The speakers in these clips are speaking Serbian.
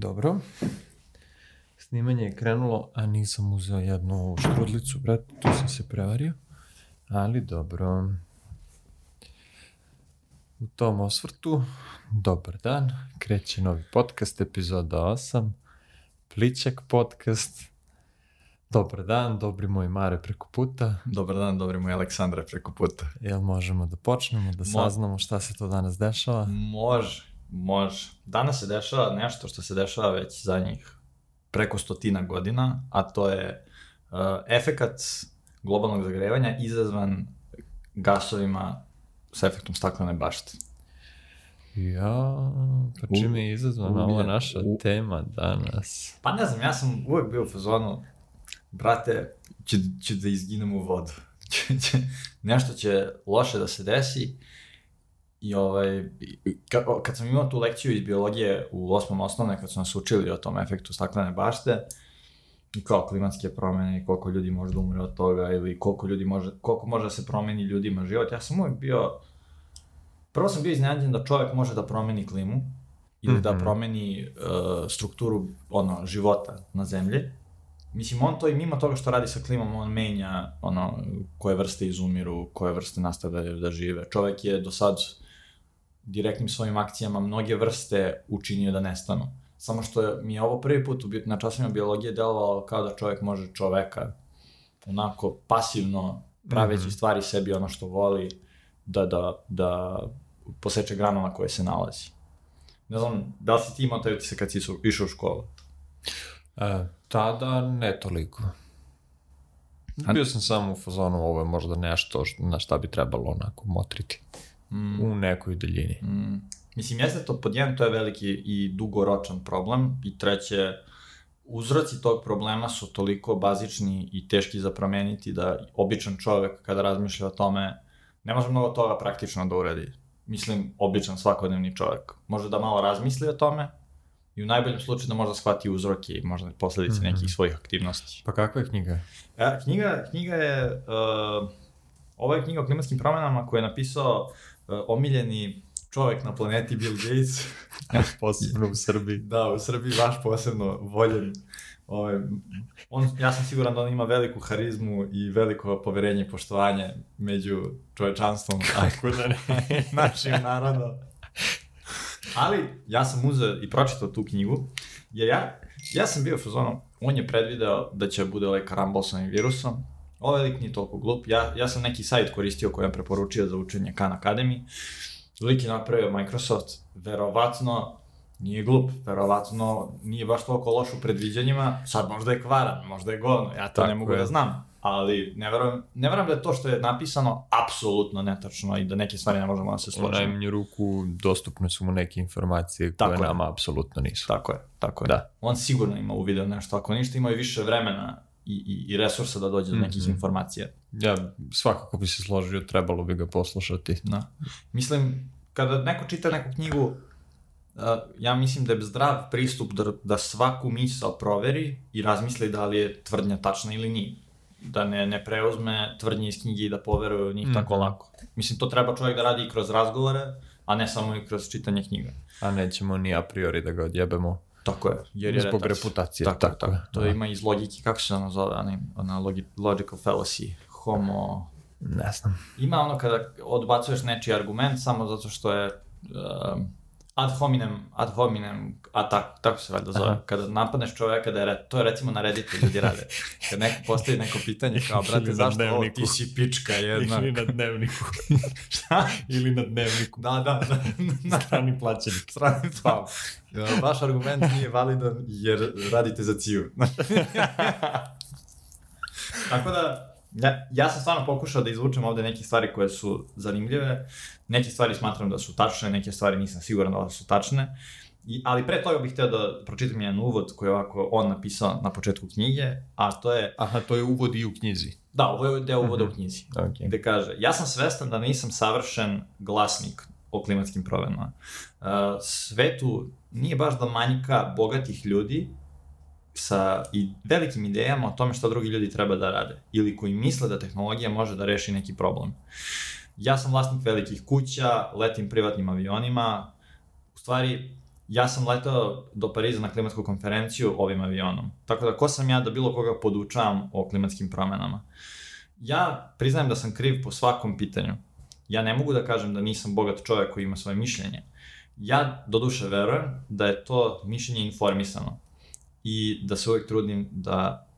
Dobro. Snimanje je krenulo, a nisam uzeo jednu štrudlicu, brat, tu sam se prevario. Ali dobro. U tom osvrtu, dobar dan, kreće novi podcast, epizoda 8, Pličak podcast. Dobar dan, dobri moj Mare preko puta. Dobar dan, dobri moj Aleksandre preko puta. Jel možemo da počnemo, da saznamo šta se to danas dešava? Može, može. Danas se dešava nešto što se dešava već zadnjih preko stotina godina, a to je uh, efekat globalnog zagrevanja izazvan gasovima sa efektom staklene bašte. Ja, pa čime je izazvana ova naša u, tema danas? Pa ne znam, ja sam uvek bio u fazonu, brate, će, će da izginem u vodu. nešto će loše da se desi i ovaj, kad, kad sam imao tu lekciju iz biologije u osmom osnovne, kad su nas učili o tom efektu staklene bašte, i kao klimatske promene i koliko ljudi može da umre od toga ili koliko ljudi može, koliko može da se promeni ljudima život. Ja sam uvek bio, prvo sam bio iznenađen da čovek može da promeni klimu ili mm -hmm. da mhm. promeni uh, strukturu ono, života na zemlji. Mislim, on to i mimo toga što radi sa klimom, on menja ono, koje vrste izumiru, koje vrste nastavljaju da žive. Čovek je do sad direktnim svojim akcijama mnoge vrste učinio da nestanu. Samo što mi je ovo prvi put na časovima biologije delovalo kao da čovek može čoveka onako pasivno praveći mm -hmm. stvari sebi ono što voli da, da, da poseče granu na koje se nalazi. Ne znam, da li si ti imao taj utisak kad si išao u školu? E, tada ne toliko. Bio sam samo u fazonu, ovo je možda nešto na šta bi trebalo onako motriti mm. u nekoj daljini. Mm. Mislim, jeste to, pod jedan, to je veliki i dugoročan problem, i treće, uzroci tog problema su toliko bazični i teški za promeniti da običan čovek kada razmišlja o tome ne može mnogo toga praktično da uredi. Mislim, običan svakodnevni čovek. Može da malo razmisli o tome i u najboljem slučaju da možda shvati uzroke i možda posledice mm -hmm. nekih svojih aktivnosti. Pa kakva je knjiga? E, knjiga, knjiga je, uh, ova je knjiga o klimatskim promenama koju je napisao uh, omiljeni čovek na planeti Bill Gates. posebno u Srbiji. Da, u Srbiji baš posebno voljen. Ove, ovaj, on, ja sam siguran da on ima veliku harizmu i veliko poverenje i poštovanje među čovečanstvom. Kako da ne? našim narodom. Ali, ja sam uzeo i pročitao tu knjigu, jer ja, ja sam bio fazonu, on je predvideo da će bude ovaj karambol sa ovim virusom, ovaj lik nije toliko glup, ja, ja sam neki sajt koristio koji je preporučio za učenje Khan Academy, lik je napravio Microsoft, verovatno nije glup, verovatno nije baš toliko loš u predviđanjima, sad možda je kvaran, možda je govno, ja to Tako ne mogu je. da znam, ali ne verujem, ne verujem da je to što je napisano apsolutno netačno i da neke stvari ne možemo da se složimo. U najmanju ruku dostupne su mu neke informacije koje tako nama je. apsolutno nisu. Tako je, tako je. Da. On sigurno ima uvideo nešto, ako ništa ima i više vremena i, i, i resursa da dođe do nekih mm -hmm. informacija. Ja, svakako bi se složio, trebalo bi ga poslušati. Da. Mislim, kada neko čita neku knjigu, ja mislim da je zdrav pristup da, da svaku misao proveri i razmisli da li je tvrdnja tačna ili nije. Da ne, ne preuzme tvrdnje iz knjige i da poveruje u njih mm -hmm. tako lako. Mislim, to treba čovjek da radi i kroz razgovore, a ne samo i kroz čitanje knjiga. A nećemo ni a priori da ga odjebemo. Tako je. Jer je Zbog reputacije. Tako, tako. tako. To da. ima iz logike, kako se ono zove, ona, ona logical fallacy, homo... Ne znam. Ima ono kada odbacuješ nečiji argument samo zato što je uh, ad hominem, ad hominem atak, tako se valjda zove. Aha. Kada napadneš čoveka da je, to je recimo na Redditu ljudi rade. Kad neko postavi neko pitanje kao, brate, zašto ovo ti si pička jedna. Ili na dnevniku. Šta? Ili na dnevniku. Da, da. da. na strani plaćenik. Strani pa. Vaš argument nije validan jer radite za ciju. Tako da, Ja, ja sam stvarno pokušao da izvučem ovde neke stvari koje su zanimljive, neke stvari smatram da su tačne, neke stvari nisam siguran da su tačne, I, ali pre toga bih hteo da pročitam jedan uvod koji je ovako on napisao na početku knjige, a to je... Aha, to je uvod i u knjizi. Da, ovo je deo uvoda u knjizi. Okay. Gde kaže, ja sam svestan da nisam savršen glasnik o klimatskim promenama. Uh, svetu nije baš da manjka bogatih ljudi sa i velikim idejama o tome šta drugi ljudi treba da rade ili koji misle da tehnologija može da reši neki problem. Ja sam vlasnik velikih kuća, letim privatnim avionima, u stvari ja sam letao do Pariza na klimatsku konferenciju ovim avionom. Tako da, ko sam ja da bilo koga podučavam o klimatskim promenama? Ja priznajem da sam kriv po svakom pitanju. Ja ne mogu da kažem da nisam bogat čovjek koji ima svoje mišljenje. Ja, doduše, verujem da je to mišljenje informisano i da se uvek trudim da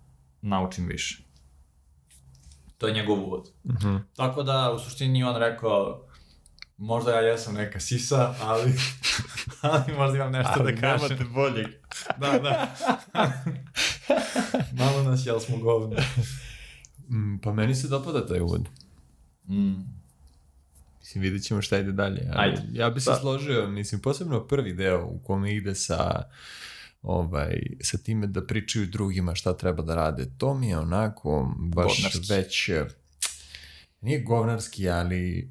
naučim više. To je njegov uvod. Mm -hmm. Tako da, u suštini on rekao, možda ja jesam neka sisa, ali, ali možda imam nešto Ali da kažem. nemate boljeg. Da, da. Malo nas jel smo govno. Mm, pa meni se dopada taj uvod. Mm. Mislim, vidjet ćemo šta ide dalje. Ali Ajde. Ja bi se Da. složio, mislim, posebno prvi deo u kome ide sa ovaj, sa time da pričaju drugima šta treba da rade. To mi je onako baš Govnarski. već nije govnarski, ali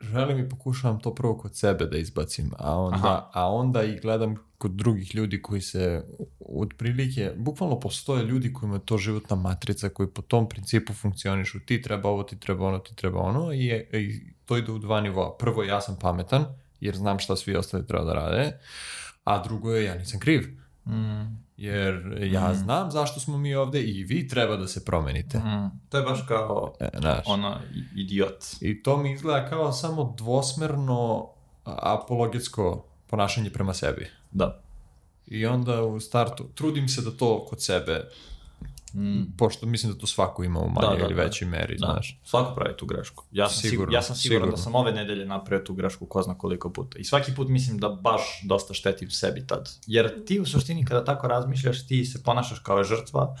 želim i pokušavam to prvo kod sebe da izbacim, a onda, Aha. a onda i gledam kod drugih ljudi koji se otprilike, bukvalno postoje ljudi kojima je to životna matrica koji po tom principu funkcionišu. Ti treba ovo, ti treba ono, ti treba ono i, je, i to ide u dva nivoa. Prvo, ja sam pametan, jer znam šta svi ostali treba da rade, a drugo je, ja nisam kriv. Mm. Jer ja Mm. znam zašto smo mi ovde i vi treba da se promenite. Mm. To je baš kao E, i- idiot. I to mi izgleda kao samo dvosmerno apologetsko ponašanje prema sebi. Da. I onda u startu, trudim se da to kod sebe, Mm. pošto mislim da to svako ima u Da, manjoj da, ili da. većoj meri, Da, znaš. svako pravi tu grešku. Ja sam, sigurno, Sigurno, ja sam siguran sigurno. da sam ove nedelje napravio tu grešku ko zna koliko puta. I svaki put mislim da baš dosta štetim sebi tad. Jer ti u suštini kada tako razmišljaš, ti se ponašaš kao žrtva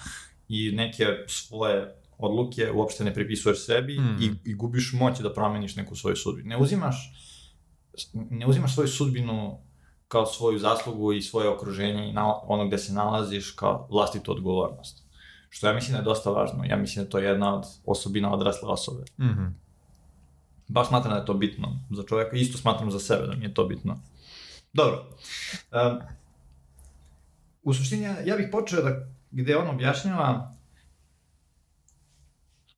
i neke svoje odluke uopšte ne pripisuješ sebi Mm. i, i gubiš moć da promeniš neku svoju sudbinu. Ne uzimaš, ne uzimaš svoju sudbinu kao svoju zaslugu i svoje okruženje i na, ono gde se nalaziš kao vlastitu odgovornost. Što ja mislim da je dosta važno. Ja mislim da to je jedna od osobina odrasle osobe. Mhm. Baš smatram da je to bitno za čoveka. Isto smatram za sebe da mi je to bitno. Dobro. Um, u suštini, ja, ja bih počeo da, gde on objašnjava,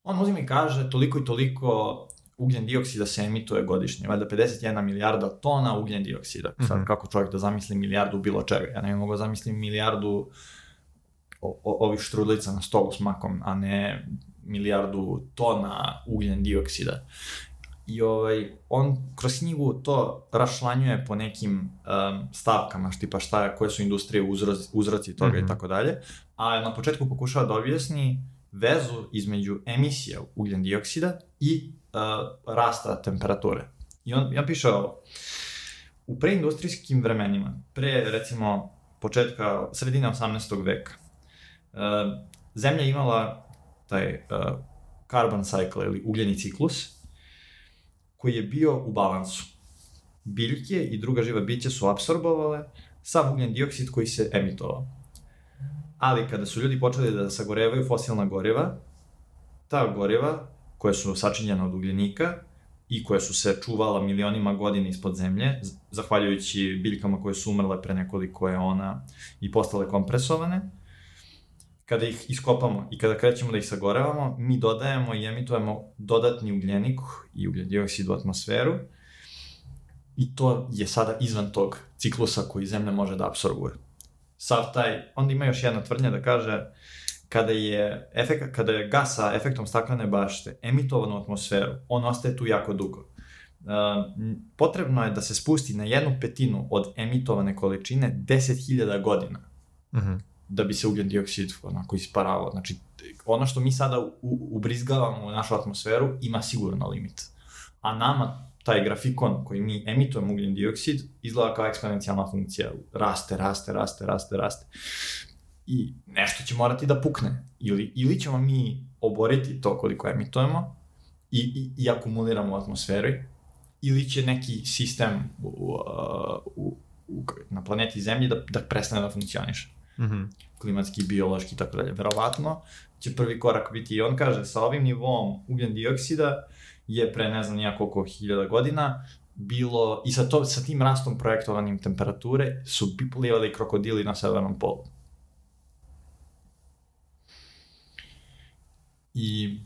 on uzima i kaže toliko i toliko ugljen dioksida se emituje godišnje, valjda 51 milijarda tona ugljen dioksida. Sad, Mhm. kako čovjek da zamisli milijardu bilo čega? Ja ne bih mogao zamislim milijardu o, o, ovih štrudlica na stolu s makom, a ne milijardu tona ugljen dioksida. I ovaj, on kroz knjigu to rašlanjuje po nekim um, stavkama, tipa šta je, koje su industrije uzroci, uzroci toga Mhm. i tako dalje, a na početku pokušava da objasni vezu između emisija ugljen dioksida i uh, rasta temperature. I on, ja piše ovo, u preindustrijskim vremenima, pre recimo početka, sredine 18. veka, zemlja je imala taj uh, carbon cycle ili ugljeni ciklus, koji je bio u balansu. Biljke i druga živa bića su apsorbovale sam ugljen dioksid koji se emitovao. Ali kada su ljudi počeli da sagorevaju fosilna goriva, ta goriva, koja su sačinjena od ugljenika i koja su se čuvala milionima godina ispod zemlje, zahvaljujući biljkama koje su umrle pre nekoliko eona i postale kompresovane, kada ih iskopamo i kada krećemo da ih sagorevamo, mi dodajemo i emitujemo dodatni ugljenik i ugljen dioksid u atmosferu i to je sada izvan tog ciklusa koji zemlja može da apsorbuje. Sav taj, onda ima još jedna tvrdnja da kaže kada je, efekt, kada je gas sa efektom staklene bašte emitovan u atmosferu, on ostaje tu jako dugo. Uh, potrebno je da se spusti na jednu petinu od emitovane količine 10.000 godina Mhm. Da bi se ugljen dioksid onako isparavao. Znači, ono što mi sada u, ubrizgavamo u našu atmosferu ima sigurno limit. A nama taj grafikon koji mi emitujemo ugljen dioksid izgleda kao eksponencijalna funkcija. Raste, raste, raste, raste, raste. I nešto će morati da pukne. Ili, ili ćemo mi oboriti to koliko emitujemo i, i, i akumuliramo u atmosferi, ili će neki sistem u, u, u, na planeti Zemlji da, da prestane da funkcioniše Mhm. klimatski, biološki i tako dalje. Verovatno će prvi korak biti i on kaže sa ovim nivom ugljen dioksida je pre ne znam nija koliko hiljada godina bilo i sa, to, sa tim rastom projektovanim temperature su plivali krokodili na severnom polu. I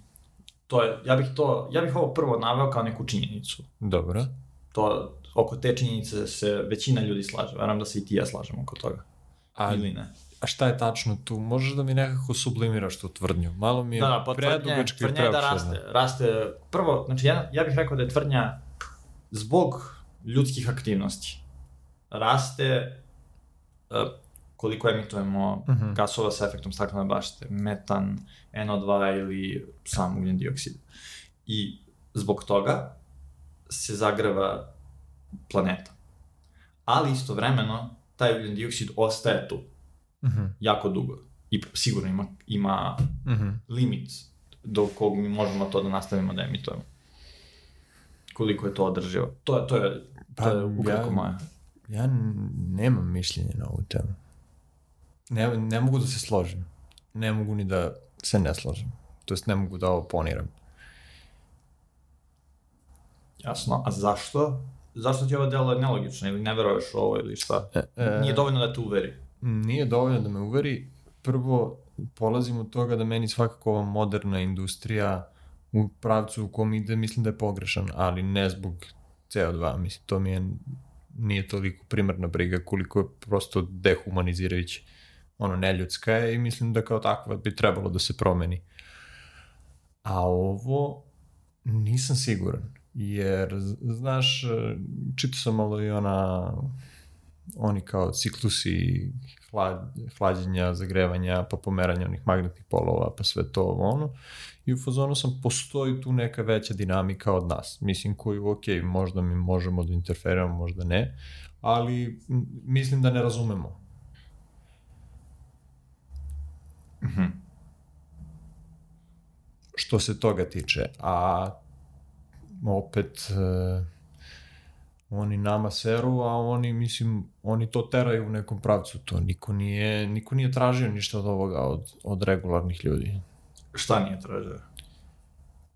to je, ja bih to, ja bih ovo prvo naveo kao neku činjenicu. Dobro. To, oko te činjenice se većina ljudi slaže. Verujem da se i ti ja slažemo oko toga. A, Ili ne. a šta je tačno tu? Možeš da mi nekako sublimiraš tu tvrdnju? Malo mi je Da, pa predugački tvrdnja je da raste. Raste, prvo, znači ja, ja bih rekao da je tvrdnja zbog ljudskih aktivnosti. Raste uh, koliko emitujemo Mhm. gasova sa efektom staklene bašte, metan, NO2 ili sam ugljen dioksid. I zbog toga se zagreva planeta. Ali istovremeno taj ugljen dioksid ostaje tu Mhm, jako dugo. I sigurno ima, ima mhm. limit do kog mi možemo to da nastavimo da emitujemo. Koliko je to održivo. To je, to je, to Pa, je ukratko ja- moje. Ja nemam mišljenje na ovu temu. Ne, ne mogu da se složim. Ne mogu ni da se ne složim. To jest ne mogu da ovo poniram. Jasno. A zašto? Zašto ti ovo delo je nelogično ili ne veruješ ovo ili šta? E, e, Nije dovoljno da te uveri. Nije dovoljno da me uveri. Prvo, polazim od toga da meni svakako ova moderna industrija u pravcu u kom ide, mislim da je pogrešan, ali ne zbog CO2. Mislim, to mi je, nije toliko primarna briga koliko je prosto dehumanizirajući. Ono, neljudska je i mislim da kao takva bi trebalo da se promeni. A ovo nisam siguran, jer, znaš, čitao sam malo i ona oni kao ciklusi hlad, hlađenja, zagrevanja, pa pomeranja onih magnetnih polova, pa sve to ovo ono. I u fazonu sam, postoji tu neka veća dinamika od nas. Mislim, koju, ok, možda mi možemo da interferiramo, možda ne, ali mislim da ne razumemo. Mhm. Što se toga tiče. A opet, e, oni nama seru, a oni, mislim, oni to teraju u nekom pravcu. To niko nije, niko nije tražio ništa od ovoga, od, od regularnih ljudi. Šta nije tražio?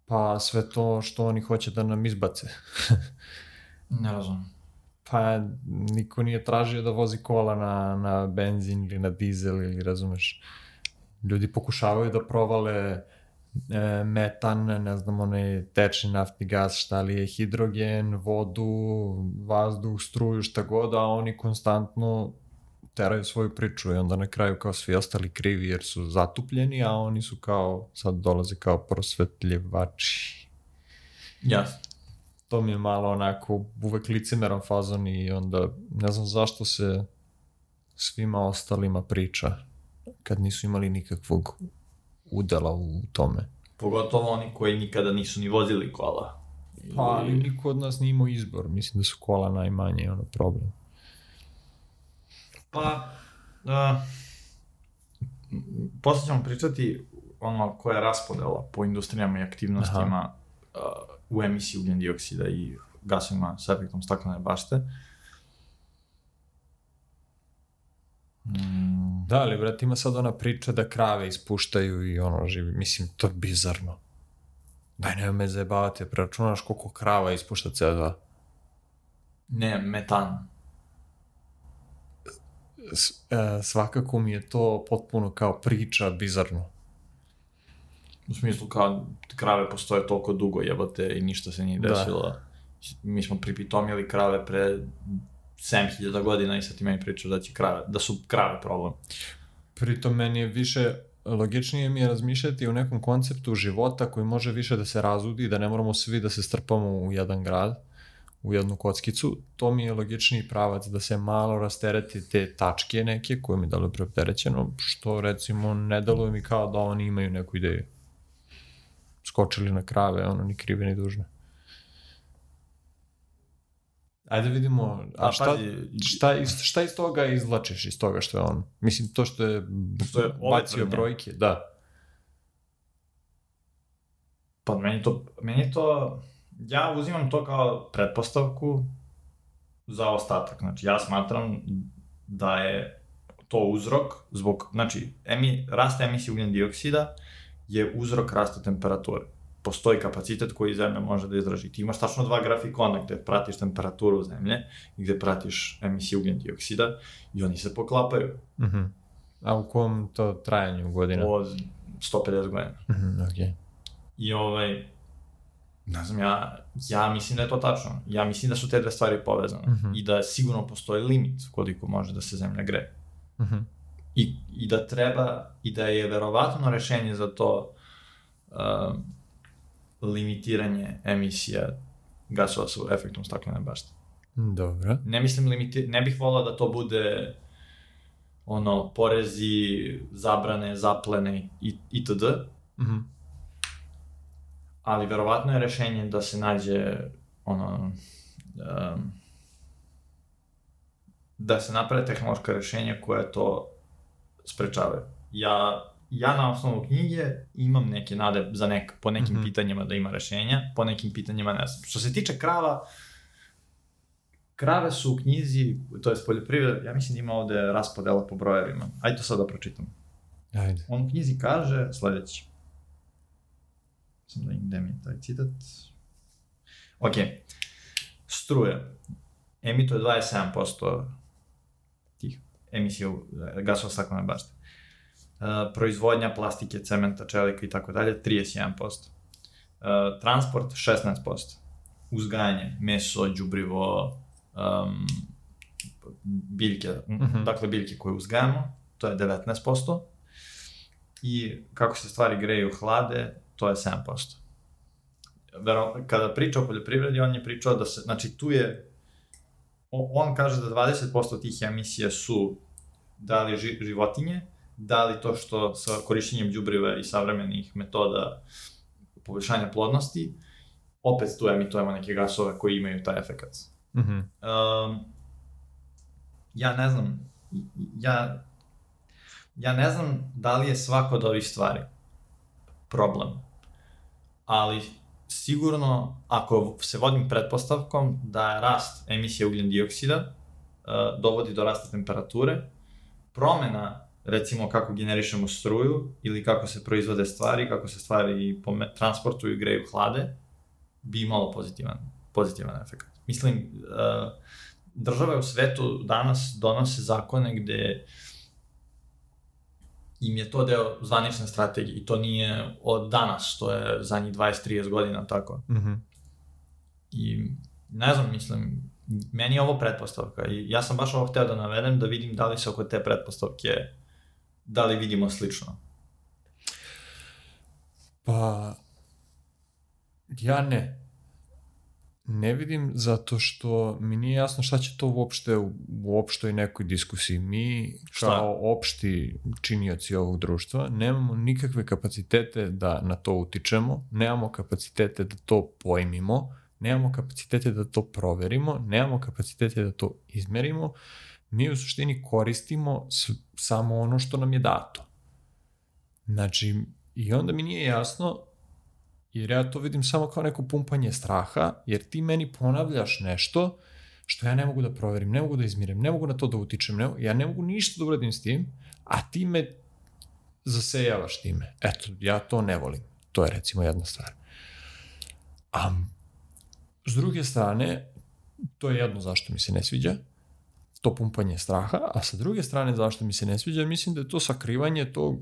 Pa sve to što oni hoće da nam izbace. Ne razumem. Pa niko nije tražio da vozi kola na, na benzin ili na dizel ili razumeš. Ljudi pokušavaju da provale e, metan, ne znam, onaj tečni naftni gas, šta li je, hidrogen, vodu, vazduh, struju, šta god, a oni konstantno teraju svoju priču i onda na kraju kao svi ostali krivi jer su zatupljeni, a oni su kao, sad dolaze kao prosvetljivači Jasno. to mi je malo onako uvek licemeran fazon i onda ne znam zašto se svima ostalima priča kad nisu imali nikakvog udela u tome. Pogotovo oni koji nikada nisu ni vozili kola. Pa, ali niko od nas nije imao izbor. Mislim da su kola najmanje ono problem. Pa, uh, posle ćemo pričati ono koja je raspodela po industrijama i aktivnostima uh, u emisiji ugljen dioksida i gasovima sa efektom staklene bašte. Mm, Da, ali brate, ima sad ona priča da krave ispuštaju i ono živi. Mislim, to je bizarno. Daj, nemoj me zajebavati, preračunaš koliko krava ispušta CO2. ne, metan. S, e, svakako mi je to potpuno kao priča bizarno. U smislu kao krave postoje toliko dugo jebote i ništa se nije Da. desilo. Mi smo pripitomili krave pre 7000 godina i sad ti meni pričaš da će krave, da su krave problem. Pritom meni je više logičnije mi je razmišljati o nekom konceptu života koji može više da se razudi, da ne moramo svi da se strpamo u jedan grad, u jednu kockicu. To mi je logičniji pravac da se malo rastereti te tačke neke koje mi dalo preopterećeno, što recimo ne deluje mi kao da oni imaju neku ideju. Skočili na krave, ono, ni krive ni dužne. Ajde vidimo, a šta, pazi, šta, iz, šta iz toga izvlačiš iz toga što je on? Mislim, to što je, Što je bacio brojke, da. Pa meni to, meni to, ja uzimam to kao pretpostavku za ostatak. Znači, ja smatram da je to uzrok zbog, znači, emi, rasta emisije ugljen dioksida je uzrok rasta temperature. Postoji kapacitet koji zemlja može da izdrži. Ti imaš tačno dva grafikona gde pratiš temperaturu zemlje i gde pratiš emisiju ugljen dioksida i oni se poklapaju Uh -huh. A u kom to trajanju godina? od 150 godina. Uh -huh, okay. I ovaj, Ne znam, ja, ja mislim da je to tačno. Ja mislim da su te dve stvari povezane. Mhm. I da sigurno postoji limit koliko može da se zemlja greje. Mhm. I, I da treba, i da je verovatno rešenje za to um, limitiranje emisija gasova sa efektom staklene bašte. Dobro. Ne mislim limiti, ne bih volao da to bude ono, porezi, zabrane, zaplene i, itd. Mhm. ali verovatno je rešenje da se nađe ono um, da se naprave tehnološka rešenja koja to sprečavaju. Ja, ja na osnovu knjige imam neke nade za nek, po nekim mm. -hmm. pitanjima da ima rešenja, po nekim pitanjima ne znam. Što se tiče krava, krave su u knjizi, to je poljoprivreda, ja mislim da ima ovde raspodela po brojevima. Ajde to sad da pročitam. Ajde. On u knjizi kaže sledeće. Sam da im gde mi je taj citat. Ok. Struja. Emituje 27% tih emisija gasova staklene bašte. Uh, proizvodnja plastike, cementa, čelika i tako dalje 31%. Uh, transport 16%. Uzgajanje, meso, đubrivo, um, biljke, Mhm. dakle biljke koje uzgajamo, to je 19% i kako se stvari greju hlade, to je 7%. Vero, kada priča o poljoprivredi, on je pričao da se, znači tu je, on kaže da 20% tih emisija su da li ži, životinje, da li to što sa korišćenjem đubriva i savremenih metoda poboljšanja plodnosti, opet tu emitujemo neke gasove koji imaju taj efekat. Mhm. Um, ja ne znam, ja, ja ne znam da li je svako od ovih stvari problem, ali sigurno ako se vodim pretpostavkom da rast emisije ugljen dioksida uh, dovodi do rasta temperature, promena recimo kako generišemo struju ili kako se proizvode stvari, kako se stvari transportuju, greju, hlade, bi imalo pozitivan, pozitivan efekt. Mislim, uh, države u svetu danas donose zakone gde im je to deo zvanične strategije i to nije od danas, to je zadnjih 20-30 godina tako. Mhm. I ne znam, mislim, meni je ovo pretpostavka i ja sam baš ovo hteo da navedem da vidim da li se oko te pretpostavke, da li vidimo slično. Pa, ja ne. Ne vidim zato što mi nije jasno šta će to uopšte u, opštoj nekoj diskusiji. Mi Šta? kao opšti činioci ovog društva nemamo nikakve kapacitete da na to utičemo, nemamo kapacitete da to pojmimo, nemamo kapacitete da to proverimo, nemamo kapacitete da to izmerimo. Mi u suštini koristimo samo ono što nam je dato. Znači, i onda mi nije jasno jer ja to vidim samo kao neko pumpanje straha, jer ti meni ponavljaš nešto što ja ne mogu da proverim, ne mogu da izmirim, ne mogu na to da utičem, ne, ja ne mogu ništa da uradim s tim, a ti me zasejavaš time. Eto, ja to ne volim. To je recimo jedna stvar. A s druge strane, to je jedno zašto mi se ne sviđa, to pumpanje straha, a sa druge strane zašto mi se ne sviđa, mislim da je to sakrivanje tog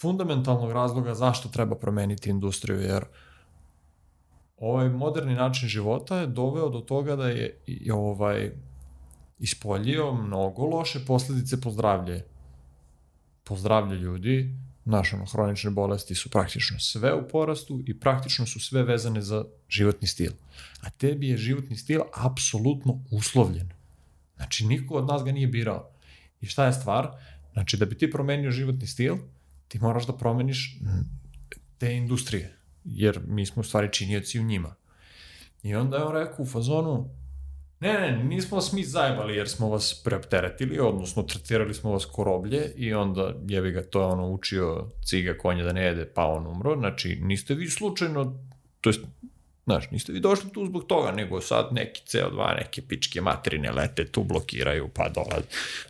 fundamentalnog razloga zašto treba promeniti industriju, jer ovaj moderni način života je doveo do toga da je ovaj ispoljio mnogo loše posledice po zdravlje. Po zdravlje ljudi, naše ono, hronične bolesti su praktično sve u porastu i praktično su sve vezane za životni stil. A tebi je životni stil apsolutno uslovljen. Znači, niko od nas ga nije birao. I šta je stvar? Znači, da bi ti promenio životni stil, ti moraš da promeniš te industrije, jer mi smo u stvari činioci u njima. I onda je on rekao u fazonu, ne, ne, nismo vas mi zajebali jer smo vas preopteretili, odnosno tretirali smo vas ko roblje i onda jebi ga to je ono učio ciga konja da ne jede pa on umro, znači niste vi slučajno, to jest Znaš, niste vi došli tu zbog toga, nego sad neki CO2, neke pičke materine lete tu blokiraju, pa dolazi.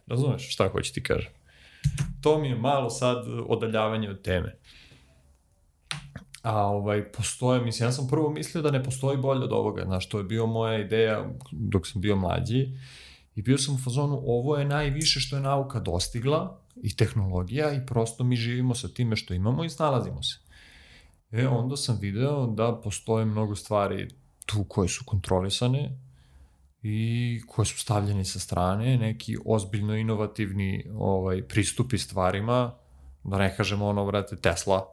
Razumeš šta hoće ti kažem? To mi je malo sad odaljavanje od teme. A ovaj, postoje, mislim, ja sam prvo mislio da ne postoji bolje od ovoga, znaš, to je bio moja ideja dok sam bio mlađi i bio sam u fazonu, ovo je najviše što je nauka dostigla i tehnologija i prosto mi živimo sa time što imamo i snalazimo se. E, onda sam video da postoje mnogo stvari tu koje su kontrolisane i koje su stavljene sa strane, neki ozbiljno inovativni ovaj, pristupi stvarima, da ne kažemo ono, vrate, Tesla,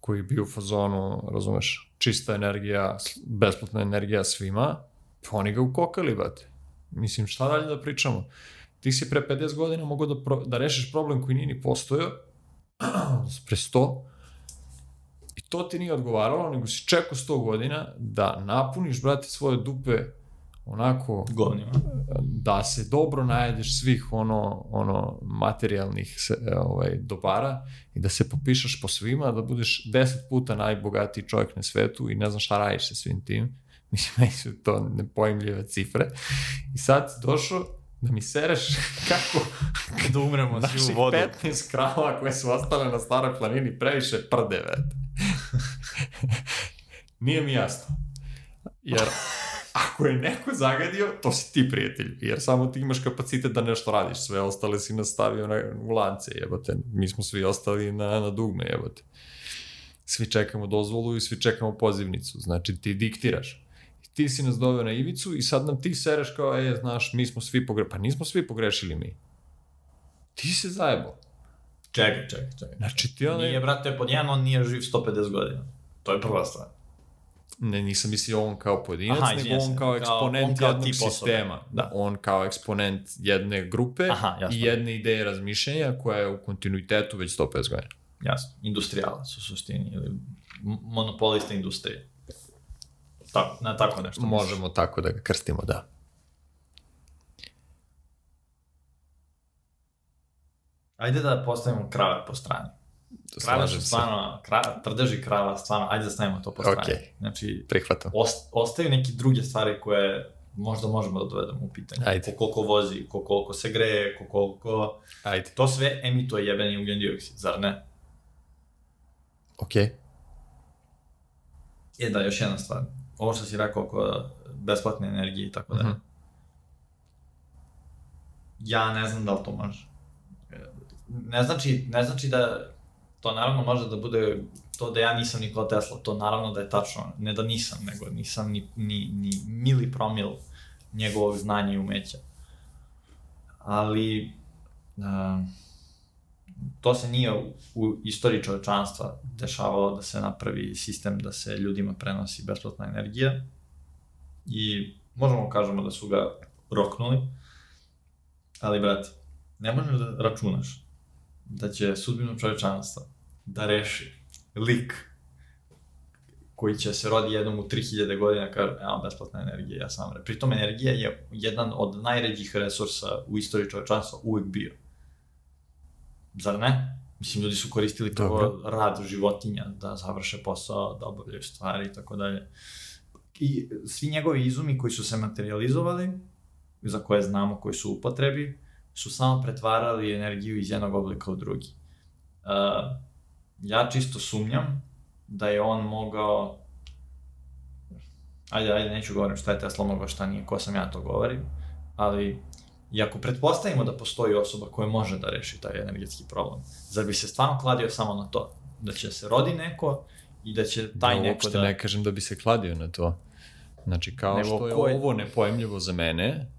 koji je bio u fazonu, razumeš, čista energija, besplatna energija svima, pa oni ga ukokali, brate. Mislim, šta dalje da pričamo? Ti si pre 50 godina mogao da, pro, da rešiš problem koji nije ni postojao, pre 100, i to ti nije odgovaralo, nego si čekao 100 godina da napuniš, brate, svoje dupe onako Govnima. da se dobro najedeš svih ono ono materijalnih se, ovaj dobara i da se popišeš po svima da budeš 10 puta najbogatiji čovjek na svetu i ne znam šta radiš sa svim tim mislim meni su to nepojmljive cifre i sad došao da mi sereš kako Da umremo svi u vodu. 15 krava koje su ostale na staroj planini previše prde, vete. Nije mi jasno. Jer ako je neko zagadio, to si ti prijatelj, jer samo ti imaš kapacitet da nešto radiš, sve ostale si nastavio na, u lance, jebote. Mi smo svi ostali na, na dugme, jebote. Svi čekamo dozvolu i svi čekamo pozivnicu, znači ti diktiraš. Ti si nas doveo na ivicu i sad nam ti sereš kao, e, znaš, mi smo svi pogrešili. Pa nismo svi pogrešili mi. Ti se zajebao. Čekaj, čekaj, čekaj. Znači ti onaj... Nije, brate, pod jedan, on nije živ 150 godina. To je prva stvar. Ne, nisam mislio on kao pojedinac, Aha, nego on kao Kao- eksponent on kao jednog osobe. sistema. Da. On kao eksponent jedne grupe Aha, jasno. i jedne ideje razmišljanja koja je u kontinuitetu već 150 godina. Jasno. Industrijalac u suštini. Ili monopolista industrije. Tako, na tako nešto. misliš. Možemo tako da ga krstimo, da. Ajde da postavimo krave po strani. Krave su stvarno, kra, prdeži krava, stvarno, ajde da stavimo to po strani. Okej. Znači, Prihvatam. ost, ostaju neke druge stvari koje možda možemo da dovedemo u pitanje. Ajde. Ko koliko vozi, ko koliko se greje, ko koliko... Ajde. To sve emituje jebeni ugljen dioksid, zar ne? Okej. E da, još jedna stvar. Ovo što si rekao oko besplatne energije i tako dalje. Mhm. Ja ne znam da li to može. Ne znači, ne znači da to naravno može da bude to da ja nisam Nikola Tesla, to naravno da je tačno, ne da nisam, nego nisam ni, ni, ni mili promil njegovog znanja i umeća. Ali, uh, to se nije u, istoriji čovečanstva dešavalo da se napravi sistem da se ljudima prenosi besplatna energija i možemo kažemo da su ga roknuli, ali brate, ne možeš da računaš da će sudbinu čovečanstva da reši lik koji će se rodi jednom u 3000 godina kaže, evo, besplatna energija, ja sam re. Pritom energija je jedan od najređih resursa u istoriji čovečanstva uvek bio. Zar ne? Mislim, ljudi su koristili prvo Dobro. rad životinja da završe posao, da obavljaju stvari i tako dalje. I svi njegovi izumi koji su se materializovali, za koje znamo koji su upotrebi, su samo pretvarali energiju iz jednog oblika u drugi. Uh, ja čisto sumnjam da je on mogao ajde, ajde, neću govorim šta je Tesla mogao, šta nije, ko sam ja to govorim, ali i ako pretpostavimo da postoji osoba koja može da reši taj energetski problem, zar bi se stvarno kladio samo na to? Da će se rodi neko i da će taj ja neko da... ne kažem da bi se kladio na to. Znači, kao Nego što je ko je- ovo nepojemljivo za mene,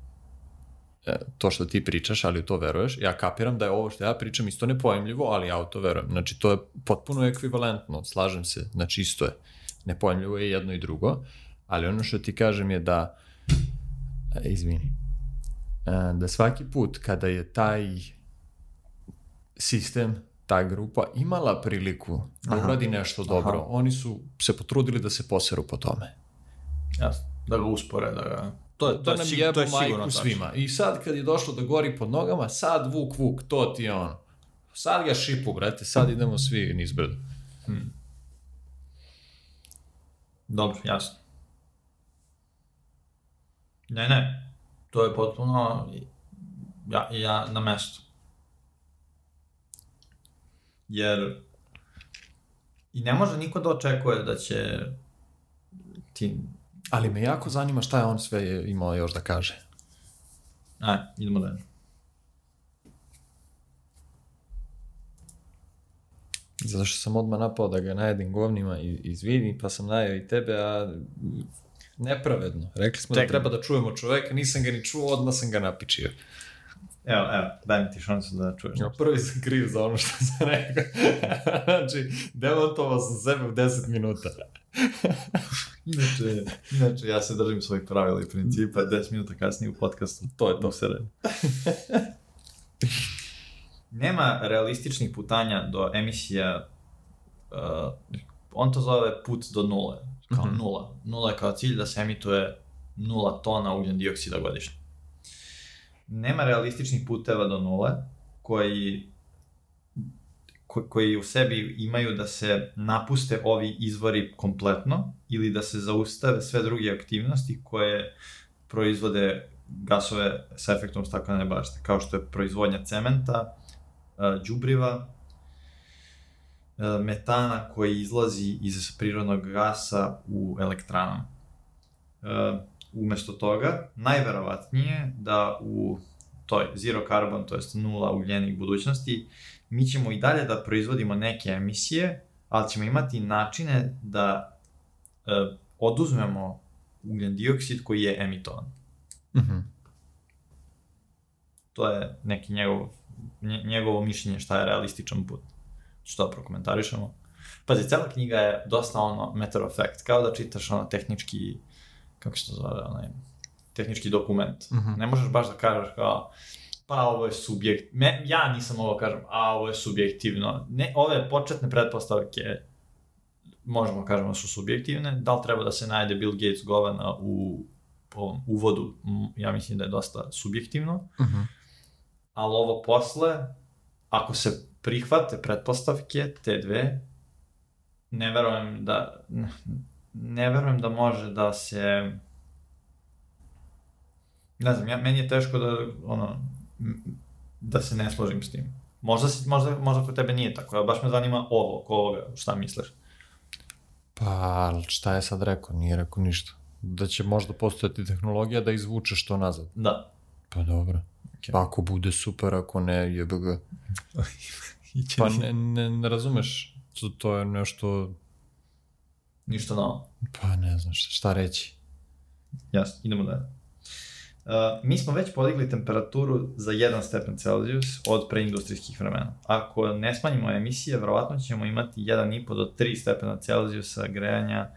e, to što ti pričaš, ali u to veruješ, ja kapiram da je ovo što ja pričam isto nepojemljivo, ali ja u to verujem. Znači, to je potpuno ekvivalentno, slažem se, znači isto je. Nepojemljivo je jedno i drugo, ali ono što ti kažem je da, e, izvini, da svaki put kada je taj sistem, ta grupa imala priliku da uradi nešto dobro, Aha. oni su se potrudili da se poseru po tome. Jasno, da ga uspore, da ga... To, je- to, da je, nam sig- jebo to je sigurno majku svima. I sad kad je došlo da gori pod nogama, sad vuk vuk, to ti je ono. Sad ga šipu, brate, sad idemo svi niz brdo. Dobro, jasno. Ne, ne, to je potpuno ja, ja na mestu. Jer i ne može niko da očekuje da će ti... Ali me jako zanima šta je on sve imao još da kaže. Aj, idemo dalje. Zato što sam odmah napao da ga najedim govnima i izvini, pa sam najeo i tebe, a nepravedno. Rekli smo Čekaj. da treba da čujemo čoveka, nisam ga ni čuo, odmah sam ga napičio. Evo, evo, daj mi ti šansu da čuješ. Ja, prvi sam kriv za ono što sam rekao. znači, demontovao sam sebe u 10 minuta. Inače, inače, ja se držim svojih pravila i principa, 10 minuta kasnije u podcastu. To je to. Usere. Nema realističnih putanja do emisija, uh, on to zove put do nule, kao Mhm. nula. Nula je kao cilj da se emituje nula tona ugljen dioksida godišnje. Nema realističnih puteva do nule koji ko, koji u sebi imaju da se napuste ovi izvori kompletno ili da se zaustave sve druge aktivnosti koje proizvode gasove sa efektom staklene bašte, kao što je proizvodnja cementa, e, đubriva, metana koji izlazi iz prirodnog gasa u elektranama. E, Umesto toga, najverovatnije da u toj zero carbon, to jest nula ugljenik budućnosti, mi ćemo i dalje da proizvodimo neke emisije, ali ćemo imati načine da e, oduzmemo ugljen dioksid koji je emitovan. Mhm. To je neki njegov, nje, njegovo mišljenje šta je realističan put. Što prokomentarišemo. Pazi, cela knjiga je dosta ono matter of fact, kao da čitaš ono tehnički, kako se to zove, onaj, tehnički dokument. Mhm. Ne možeš baš da kažeš kao, pa ovo je subjekt, Me, ja nisam ovo kažem, a ovo je subjektivno. Ne, ove početne pretpostavke možemo da kažemo da su subjektivne, da li treba da se najde Bill Gates govana u ovom uvodu, ja mislim da je dosta subjektivno, Mhm. ali ovo posle, ako se prihvate pretpostavke, te dve, ne verujem da, ne, ne verujem da može da se, ne znam, ja, meni je teško da, ono, da se ne složim s tim. Možda, si, možda, možda kod tebe nije tako, ali baš me zanima ovo, oko ovoga, šta misliš? Pa, šta je sad rekao? Nije rekao ništa. Da će možda postojati tehnologija da izvučeš to nazad. Da. Pa dobro. Ok. Pa ako bude super, ako ne, jebe ga. Pa ne, ne, ne razumeš. To, to je nešto, Ništa novo. pa ne znam šta, šta reći. Jasno, idemo dalje. Uh, mi smo već podigli temperaturu za 1 stepen Celsius od preindustrijskih vremena. Ako ne smanjimo emisije, verovatno ćemo imati 1,5 do 3 stepena Celsiusa grejanja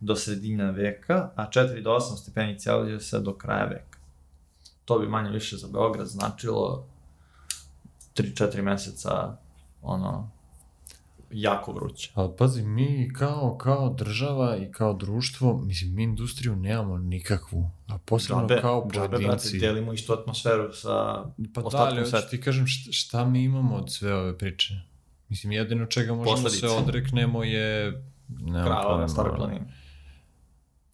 do sredine veka, a 4 do 8 stepeni Celsiusa do kraja veka. To bi manje više za Beograd značilo 3-4 meseca ono jako vruće. Ali pazi, mi kao, kao država i kao društvo, mislim, mi industriju nemamo nikakvu. A posebno Džabe, kao džabe, brate, pojedinci. delimo istu atmosferu sa Pa da, ostatkom hoću sveta. ti kažem šta, šta mi imamo od sve ove priče. Mislim, jedino čega možemo Posledice. se odreknemo je... Krava na staroj planini.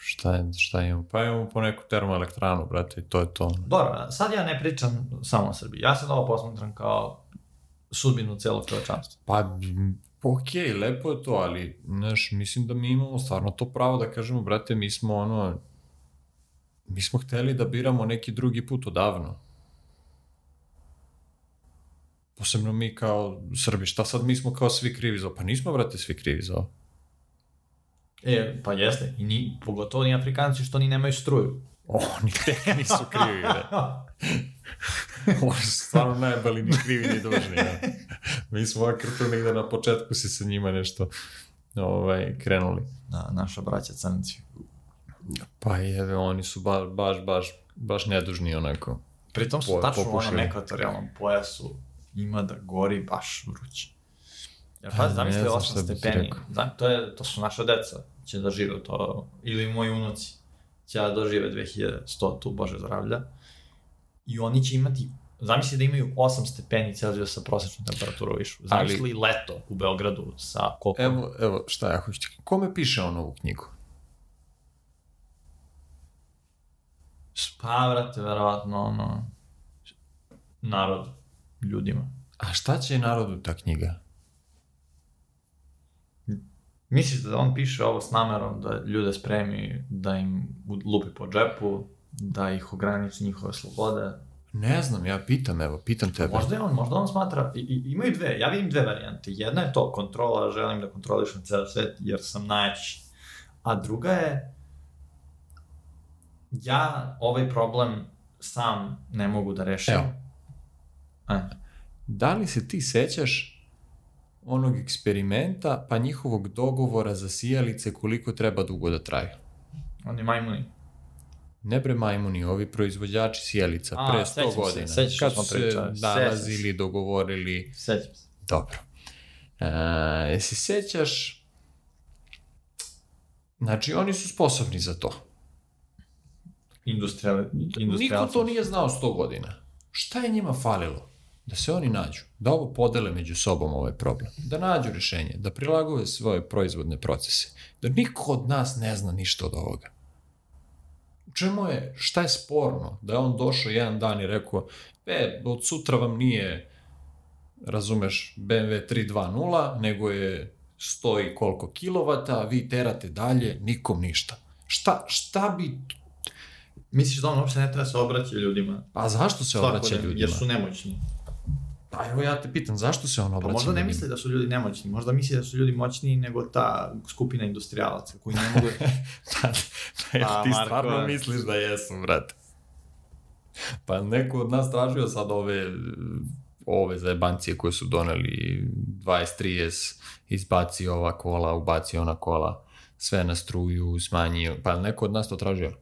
Šta, je, šta imamo? Pa imamo po neku termoelektranu, brate, i to je to. Dobro, sad ja ne pričam samo o Srbiji. Ja sad ovo posmatram kao sudbinu celog čovečanstva. Pa, okej, lepo je to, ali, znaš, mislim da mi imamo stvarno to pravo da kažemo, brate, mi smo ono, mi smo hteli da biramo neki drugi put odavno. Posebno mi kao Srbi, šta sad mi smo kao svi krivi za ovo? Pa nismo, brate, svi krivi za ovo. E, pa jeste. I ni, pogotovo ni Afrikanci što ni nemaju struju. Oni tek nisu krivi. Oni su stvarno najbali ni krivi ni dužni, ja. Mi smo ovak tu negde na početku si sa njima nešto ovaj, krenuli. Da, naša braća crnci. Pa jebe, oni su ba, baš, baš, baš nedužni onako. Pritom su Po- tačno u onom ekvatorijalnom pojasu ima da gori baš vruće. Ja Pa, zamisli znam 8 šta bi ti stepeni. Znam, to, je, to su naša deca, će da žive to, ili moji unuci, će da dožive 2100 tu, bože zdravlja. I oni će imati, zamisli da imaju 8 stepeni Celzijusa prosječnu temperaturu višu. Zamisli leto u Beogradu sa koliko? Evo, evo, šta ja hoću ti... Kome piše on ovu knjigu? Pa, vrate, verovatno, ono, narod, ljudima. A šta će narodu ta knjiga? Misliš da on piše ovo s namerom da ljude spremi, da im lupi po džepu, da ih ograniči njihove slobode? Ne znam, ja pitam, evo, pitam tebe. Možda je on, možda on smatra, i, i, imaju dve, ja vidim dve varijante. Jedna je to, kontrola, želim da kontrolišem ceo svet jer sam najjači. A druga je, ja ovaj problem sam ne mogu da rešim. Evo. E, Da li se ti sećaš onog eksperimenta pa njihovog dogovora za sijalice koliko treba dugo da traju? oni majmuni. Ne bre majmuni, ovi proizvođači sjelica A, pre 100 sećam se, godina. sećam se kad su se sećam nalazili, dogovorili. Sećam se. Dobro. E, jesi sećaš... Znači, oni su sposobni za to. Industrijal, Niko industrijalci. to nije znao 100 godina. Šta je njima falilo? Da se oni nađu, da ovo podele među sobom ovaj problem, da nađu rešenje, da prilagove svoje proizvodne procese, da niko od nas ne zna ništa od ovoga. U čemu je, šta je sporno? Da je on došao jedan dan i rekao, e, od sutra vam nije, razumeš, BMW 320, nego je stoji koliko kilovata, vi terate dalje, nikom ništa. Šta, šta bi Misliš da on uopšte ne treba se obraća ljudima? Pa zašto se obraća Svakodnevno, ljudima? Jer su nemoćni. Pa evo ja te pitam, zašto se on Pa obraća možda ne misli da su ljudi nemoćni, možda misli da su ljudi moćniji nego ta skupina industrialaca koji ne mogu... Pa, pa jel Pa, ti Marko, stvarno misliš da jesu, brate? Pa neko od nas tražio sad ove, ove zajebancije koje su doneli 20-30, izbaci ova kola, ubaci ona kola, sve na struju, smanji, pa neko od nas to tražio?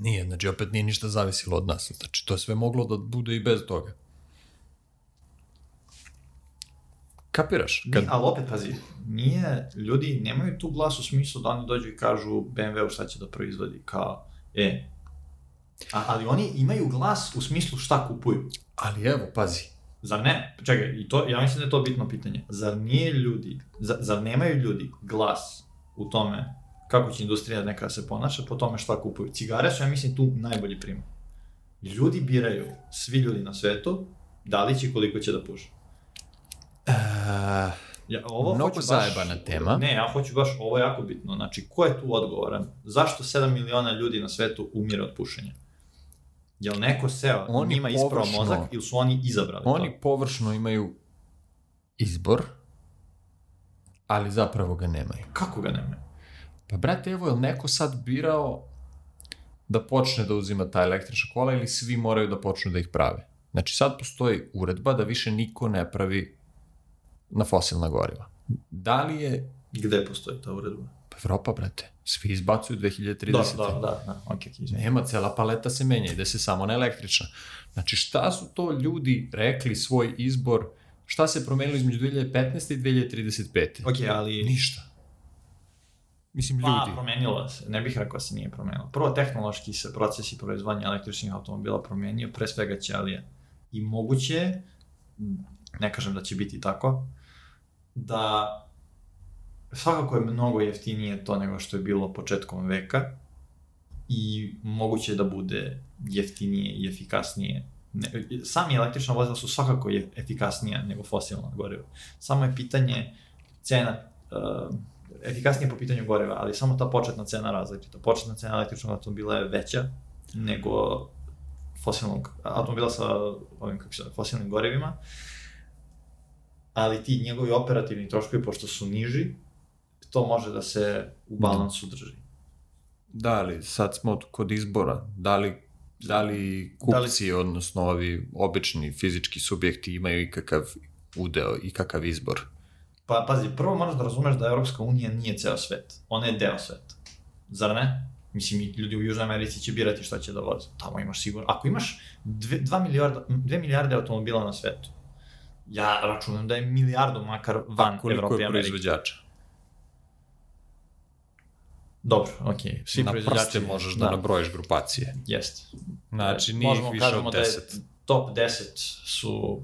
Nije, znači opet nije ništa zavisilo od nas. Znači to je sve moglo da bude i bez toga. Kapiraš? Kad... Ali opet, pazi, nije, ljudi nemaju tu glas u smislu da oni dođu i kažu BMW-u šta će da proizvodi, kao, e, A, ali oni imaju glas u smislu šta kupuju. Ali evo, pazi, Zar ne? Čekaj, i to, ja mislim da je to bitno pitanje. Zar nije ljudi, zar, zar nemaju ljudi glas u tome kako će industrija neka se ponaša po tome šta kupuju? Cigare su, ja mislim, tu najbolji primjer. Ljudi biraju, svi ljudi na svetu, da li će koliko će da puše. e, Ja, ovo Mnogo hoću baš, zajebana tema. Ne, ja hoću baš, ovo je jako bitno. Znači, ko je tu odgovoran? Zašto 7 miliona ljudi na svetu umire od pušenja? Jel neko seo, Oni njima isprao površno- mozak ili su oni izabrali oni to? površno imaju izbor, ali zapravo ga nemaju. Kako ga nemaju? Pa brate, evo, je li neko sad birao da počne da uzima ta električna kola ili svi moraju da počnu da ih prave? Znači sad postoji uredba da više niko ne pravi na fosilna goriva. Da li je Gde postoji ta uredba? Pa Evropa, brate, svi izbacuju 2030. Da, da, da, da, ok, ok, izvini. Nema, cela paleta se menja, ide se samo na električna. Znači, šta su to ljudi rekli svoj izbor, šta se promenilo između 2015. i 2035. Ok, ali... Ništa. Mislim, Pa, ljudi. promenilo se. Ne bih rekao da se nije promenilo. Prvo, tehnološki se procesi proizvodnja električnih automobila promenio, pre svega ćelije. I moguće je, ne kažem da će biti tako, da svakako je mnogo jeftinije to nego što je bilo početkom veka i moguće je da bude jeftinije i efikasnije. Ne, sami električna vozila su svakako je efikasnija nego fosilna goriva. Samo je pitanje cena uh, efikasnije po pitanju goriva, ali samo ta početna cena različita. Početna cena električnog automobila je veća nego fosilnog automobila sa ovim kako se fosilnim gorivima, ali ti njegovi operativni troškovi, pošto su niži, to može da se u balansu drži. Da, ali sad smo kod izbora. Da li, da li kupci, odnosno ovi obični fizički subjekti imaju ikakav udeo, ikakav izbor? Pa, pazi, prvo moraš da razumeš da Evropska unija nije ceo svet. Ona je deo sveta. Zar ne? Mislim, ljudi u Južnoj Americi će birati šta će da voze. Tamo imaš sigurno. Ako imaš 2 milijarda, 2 milijarde automobila na svetu, ja računam da je milijardu makar van Evrope i je Amerike. proizvođača? Dobro, okej. Okay. Svi na prste možeš da, nabrojiš grupacije. Jeste. Znači, nije ih više od da je 10. top 10 su,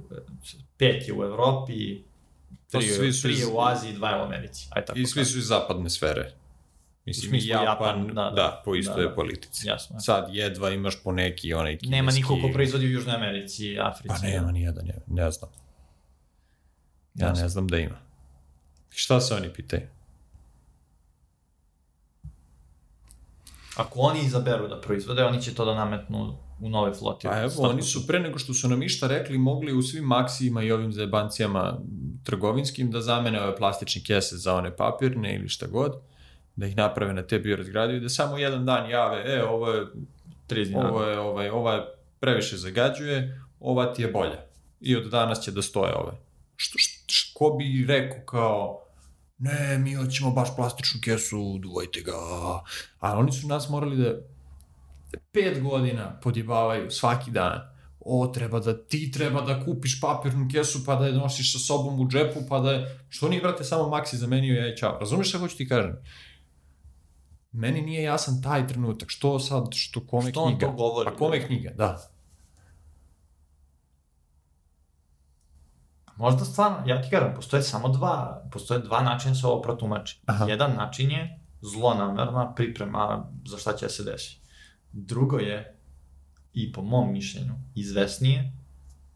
pet je u Evropi, To tri, svi su tri iz- u Aziji, dva je u Americi. Aj tako I svi su iz zapadne sfere. Mislim, smislu Japan, Japan, da, da, da, da. po istoj Da, da. politici. Jasno. Sad jedva imaš po neki onaj kineski... Nema niko ko proizvodi u Južnoj Americi, Africi. Pa nema ni jedan, ne, ne znam. Ja Jasno. ne znam da ima. Šta se oni pitaju? Ako oni izaberu da proizvode, oni će to da nametnu u nove flote. Pa evo, oni su pre nego što su nam išta rekli, mogli u svim maksijima i ovim zajebancijama trgovinskim da zamene ove plastične kese za one papirne ili šta god, da ih naprave na te biorazgradive, da samo jedan dan jave, e, ovo je, 30 dinara. ovo je, ovaj, ova je previše zagađuje, ova ti je bolja. I od danas će da stoje ove. Što, što, što ko bi rekao kao, ne, mi hoćemo baš plastičnu kesu, duvajte ga. A oni su nas morali da pet godina podjebavaju svaki dan. O, treba da ti treba da kupiš papirnu kesu pa da je nosiš sa sobom u džepu pa da je... Što nije, brate, samo Maxi zamenio ja i čao. Razumeš šta hoću ti kažem? Meni nije jasan taj trenutak. Što sad, što kome Što on knjiga? to govori? Pa kome knjiga, da. Možda stvarno, ja ti kažem, postoje samo dva, postoje dva načina se ovo protumači. Aha. Jedan način je zlonamerna priprema za šta će se desi. Drugo je, i po mom mišljenju, izvesnije,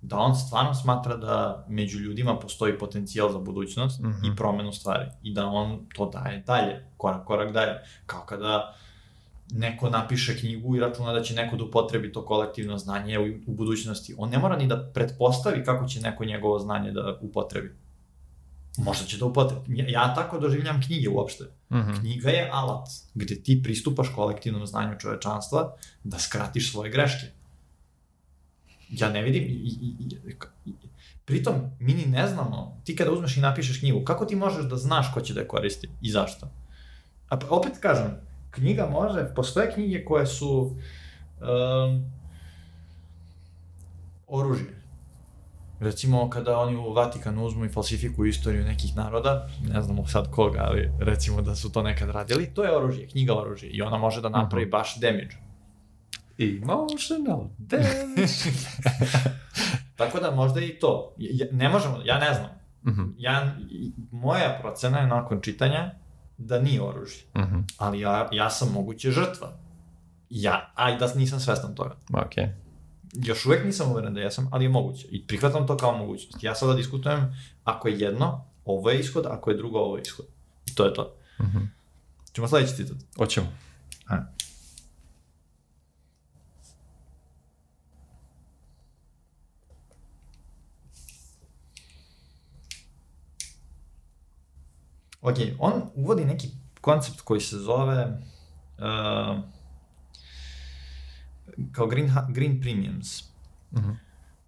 da on stvarno smatra da među ljudima postoji potencijal za budućnost Mhm. i promenu stvari. I da on to daje dalje, korak, korak dalje. Kao kada neko napiše knjigu i računa da će neko da upotrebi to kolektivno znanje u, u budućnosti. On ne mora ni da pretpostavi kako će neko njegovo znanje da upotrebi. Možda će da upotrebi. Ja, ja tako doživljam knjige uopšte. Mhm. Knjiga je alat gde ti pristupaš kolektivnom znanju čovečanstva da skratiš svoje greške. Ja ne vidim, i, i, i, i, pritom mi ni ne znamo, ti kada uzmeš i napišeš knjigu, kako ti možeš da znaš ko će da je koristi i zašto? A pa, opet kažem, knjiga može, postoje knjige koje su um, oružje. Recimo, kada oni u Vatikanu uzmu i falsifikuju istoriju nekih naroda, ne znamo sad koga, ali recimo da su to nekad radili, to je oružje, knjiga oružje i ona može da napravi baš damage. Emotional damage. Tako da možda i to. Ja, ne možemo, ja ne znam. Mhm, Ja, i- moja procena je nakon čitanja da nije oružje. mhm. Ali ja, ja sam moguće žrtva. Ja, aj da nisam svestan toga. Okej. Još uvek nisam uveren da jesam, ali je moguće. I prihvatam to kao mogućnost. Ja sada diskutujem, ako je jedno, ovo je ishod, ako je drugo, ovo je ishod. I to je to. Mhm. Ćemo sledeći citat. Hoćemo. A. Ok, on uvodi neki koncept koji se zove uh, kao green, green premiums. Mhm.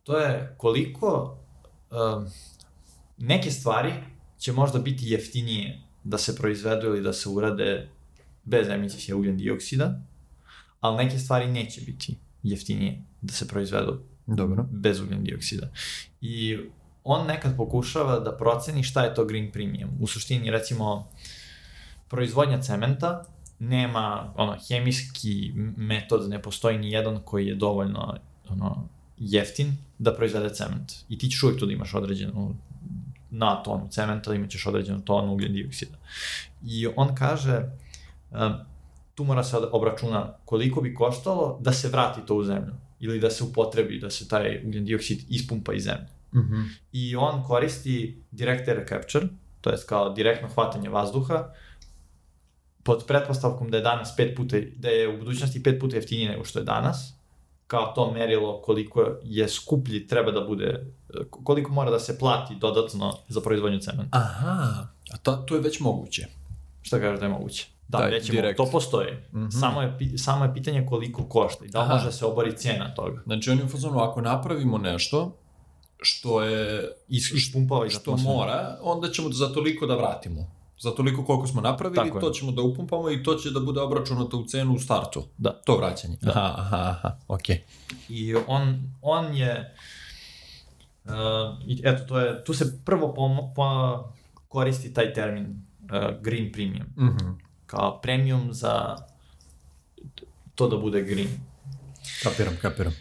To je koliko uh, neke stvari će možda biti jeftinije da se proizvedu ili da se urade bez emisije ugljen dioksida, ali neke stvari neće biti jeftinije da se proizvedu Dobro. bez ugljen dioksida. I on nekad pokušava da proceni šta je to green premium. U suštini, recimo, proizvodnja cementa nema, ono, hemijski metod, ne postoji ni jedan koji je dovoljno, ono, jeftin da proizvede cement. I ti ćeš uvijek tu da imaš određenu na tonu cementa, imat ćeš određenu tonu ugljen dioksida. I on kaže, um, tu mora se obračuna koliko bi koštalo da se vrati to u zemlju ili da se upotrebi, da se taj ugljen dioksid ispumpa iz zemlje. Mhm. I on koristi direct air capture, to jest kao direktno hvatanje vazduha, pod pretpostavkom da je danas pet puta, da je u budućnosti pet puta jeftinije nego što je danas, kao to merilo koliko je skuplji treba da bude, koliko mora da se plati dodatno za proizvodnju cementa. Aha, a to, to je već moguće. Šta kažeš da je moguće? Da, Taj već je, direkt. to postoji. Mhm. Samo, je, samo je pitanje koliko košta i da Aha. može da se obori cijena toga. Znači, on je u fazonu, ako napravimo nešto što je Is, ispumpava što mora, onda ćemo za toliko da vratimo. Za toliko koliko smo napravili, Tako je. to ćemo da upumpamo i to će da bude obračunato u cenu u startu. Da. To vraćanje. Da. Aha, aha, aha, okej. I on, on je, uh, eto, to je, tu se prvo po, po, koristi taj termin uh, green premium, Mhm. kao premium za to da bude green. Kapiram, kapiram.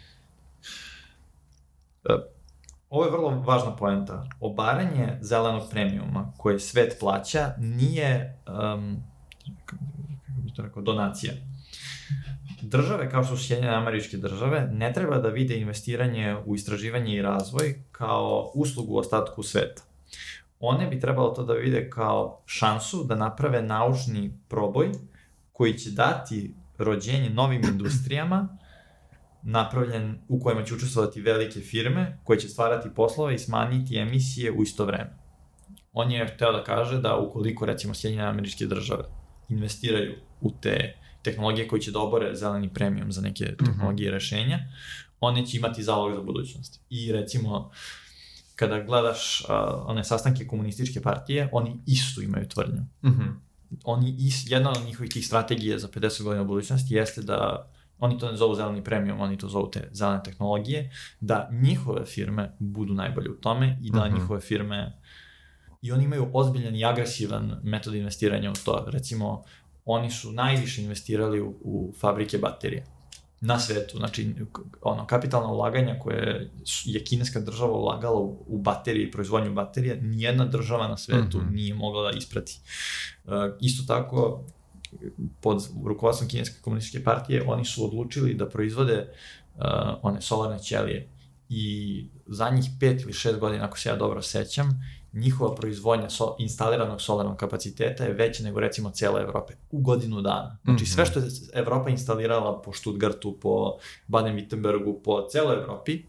Ovo je vrlo važna poenta. Obaranje zelenog premiuma koje svet plaća nije, um, kako to rekao, donacija. Države kao što su Sjedinjene američke države ne treba da vide investiranje u istraživanje i razvoj kao uslugu ostatku sveta. One bi trebalo to da vide kao šansu da naprave naučni proboj koji će dati rođenje novim industrijama, napravljen u kojima će učestvovati velike firme koje će stvarati poslove i smanjiti emisije u isto vreme. On je hteo da kaže da ukoliko recimo Sjedinjene američke države investiraju u te tehnologije koje će da obore zeleni premium za neke tehnologije i rešenja, one će imati zalog za budućnost. I recimo, kada gledaš uh, one sastanke komunističke partije, oni isto imaju tvrdnju. Mhm. Oni is, jedna od njihovih tih strategija za 50 godina budućnosti jeste da oni to ne zovu zeleni premium, oni to zovu te zelene tehnologije, da njihove firme budu najbolje u tome i da Mhm. njihove firme i oni imaju ozbiljan i agresivan metod investiranja u to. Recimo, oni su najviše investirali u, u fabrike baterije na svetu, znači ono kapitalna ulaganja koje je kineska država ulagala u, u baterije i proizvodnju baterija, nijedna država na svetu Mhm. nije mogla da isprati. Uh, isto tako, pod rukovodstvom kineske komunističke partije, oni su odlučili da proizvode uh, one solarne ćelije i zadnjih pet ili šest godina, ako se ja dobro sećam, njihova proizvodnja so, instaliranog solarnog kapaciteta je veća nego recimo cela Evrope u godinu dana. Znači Mhm. sve što je Evropa instalirala po Stuttgartu, po Baden-Württembergu, po celoj Evropi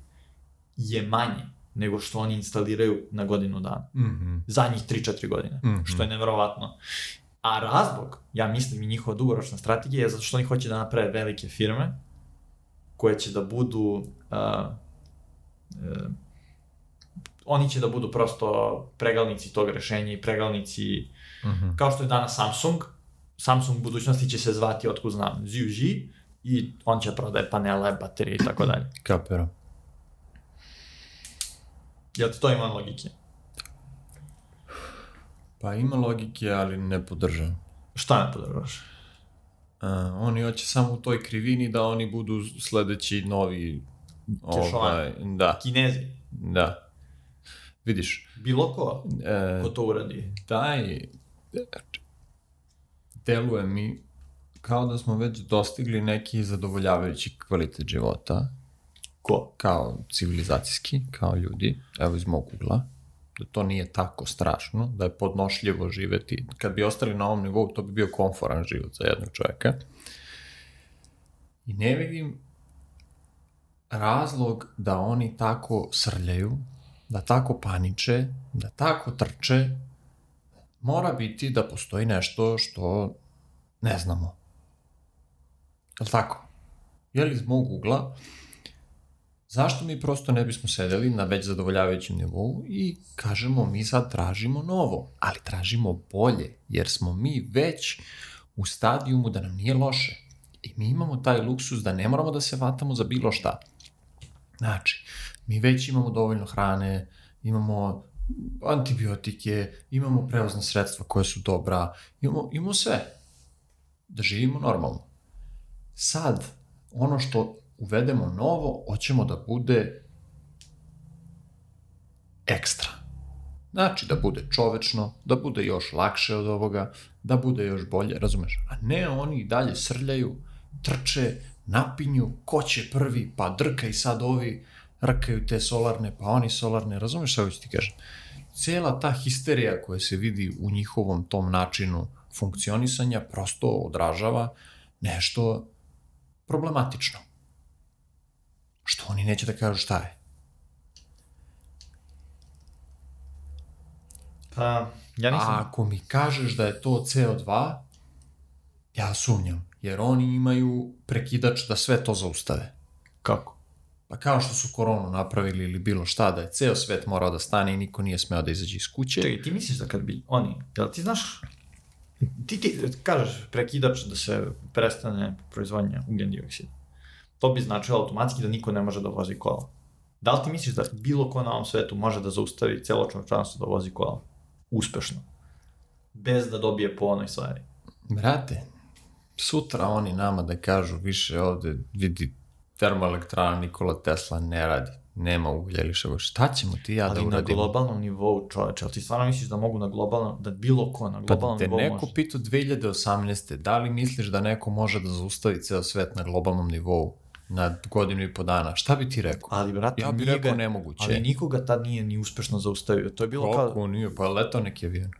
je manje nego što oni instaliraju na godinu dana. Mhm. Zadnjih 3-4 godine, Mhm. što je neverovatno. A razlog, ja mislim i njihova dugoročna strategija je zato što oni hoće da naprave velike firme koje će da budu uh, uh, oni će da budu prosto pregalnici tog rešenja i pregalnici Mhm. kao što je danas Samsung, Samsung u budućnosti će se zvati, otkud znam, ZUG i on će da prodaje panele, baterije i tako dalje. Kapiram. Jel ti to ima logike? Pa ima logike, ali ne podržam. Šta ne podržavaš? A, oni hoće samo u toj krivini da oni budu sledeći novi... Ovaj, da, Kinezi, da. Vidiš, bilo ko, e, ko to uradi. taj deluje mi kao da smo već dostigli neki zadovoljavajući kvalitet života, Ko? kao civilizacijski, kao ljudi, evo iz mog ugla, da to nije tako strašno, da je podnošljivo živeti. Kad bi ostali na ovom nivou, to bi bio komforan život za jednog čoveka. I ne vidim razlog da oni tako srljaju, da tako paniče, da tako trče, mora biti da postoji nešto što ne znamo. Je li tako? Je li iz mog ugla zašto mi prosto ne bismo sedeli na već zadovoljavajućem nivou i kažemo mi sad tražimo novo, ali tražimo bolje, jer smo mi već u stadijumu da nam nije loše. I mi imamo taj luksus da ne moramo da se vatamo za bilo šta. Znači, mi već imamo dovoljno hrane, imamo antibiotike, imamo prevozna sredstva koja su dobra, imamo, imamo sve. Da živimo normalno. Sad, ono što uvedemo novo, hoćemo da bude ekstra. Znači, da bude čovečno, da bude još lakše od ovoga, da bude još bolje, razumeš? A ne oni dalje srljaju, trče, napinju, ko će prvi, pa drka i sad ovi rkaju te solarne, pa oni solarne, razumeš šta hoću ti kažem? Cijela ta histerija koja se vidi u njihovom tom načinu funkcionisanja prosto odražava nešto problematično. Što oni neće da kažu šta je. Pa, ja nisam... A ako mi kažeš da je to CO2, ja sumnjam. Jer oni imaju prekidač da sve to zaustave. Kako? Pa kao što su koronu napravili ili bilo šta, da je ceo svet morao da stane i niko nije smeo da izađe iz kuće. Čekaj, ti misliš da kad bi oni, jel ti znaš, ti, ti kažeš prekidač da se prestane proizvodnja ugljen dioksida. To bi značilo automatski da niko ne može da vozi kola. Da li ti misliš da bilo ko na ovom svetu može da zaustavi celo čovečanstvo da vozi kola? Uspešno. Bez da dobije po onoj stvari. Brate, sutra oni nama da kažu više ovde, vidi, termoelektrana Nikola Tesla ne radi, nema uglja ili što god. Šta ćemo ti ja da Ali na globalnom nivou, čoveče, ali ti stvarno misliš da mogu na globalnom, da bilo ko na Pa globalnom te nivou neko može? pitao 2018. Da li misliš da neko može da zaustavi ceo svet na globalnom nivou na godinu i po dana? Šta bi ti rekao? Ali, brate, Ja bih rekao nemoguće. Ali nikoga tad nije ni uspešno zaustavio. To je bilo kao... Kako nije? Pa je letao neki avion.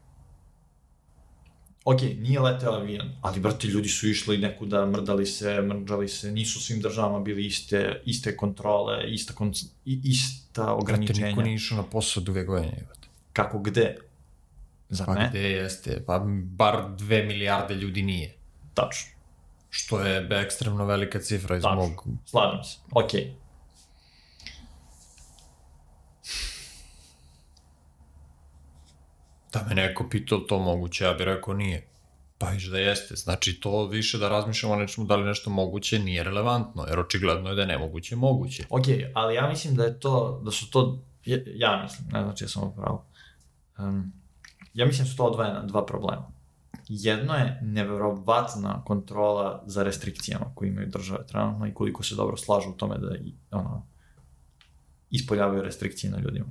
ok, nije leteo avion, ali brate, ljudi su išli nekuda, mrdali se, mrđali se, nisu svim državama bili iste, iste kontrole, ista, kon, ista Brate, ograničenja. niko nije išao na posao dve godine. Kako gde? Zar Pa ne? gde jeste? Pa bar dve milijarde ljudi nije. Tačno. Što je ekstremno velika cifra iz Tačno. mog... Slažem se. Ok. Da me neko pitao to moguće, ja bih rekao nije. Pa viš da jeste. Znači to više da razmišljamo o nečemu da li nešto moguće nije relevantno, jer očigledno je da je nemoguće moguće. Ok, ali ja mislim da je to, da su to, ja, ja mislim, ne znači ja sam upravo, um, ja mislim da su to odvojena dva problema. Jedno je neverovatna kontrola za restrikcijama koje imaju države trenutno i koliko se dobro slažu u tome da ono, ispoljavaju restrikcije na ljudima.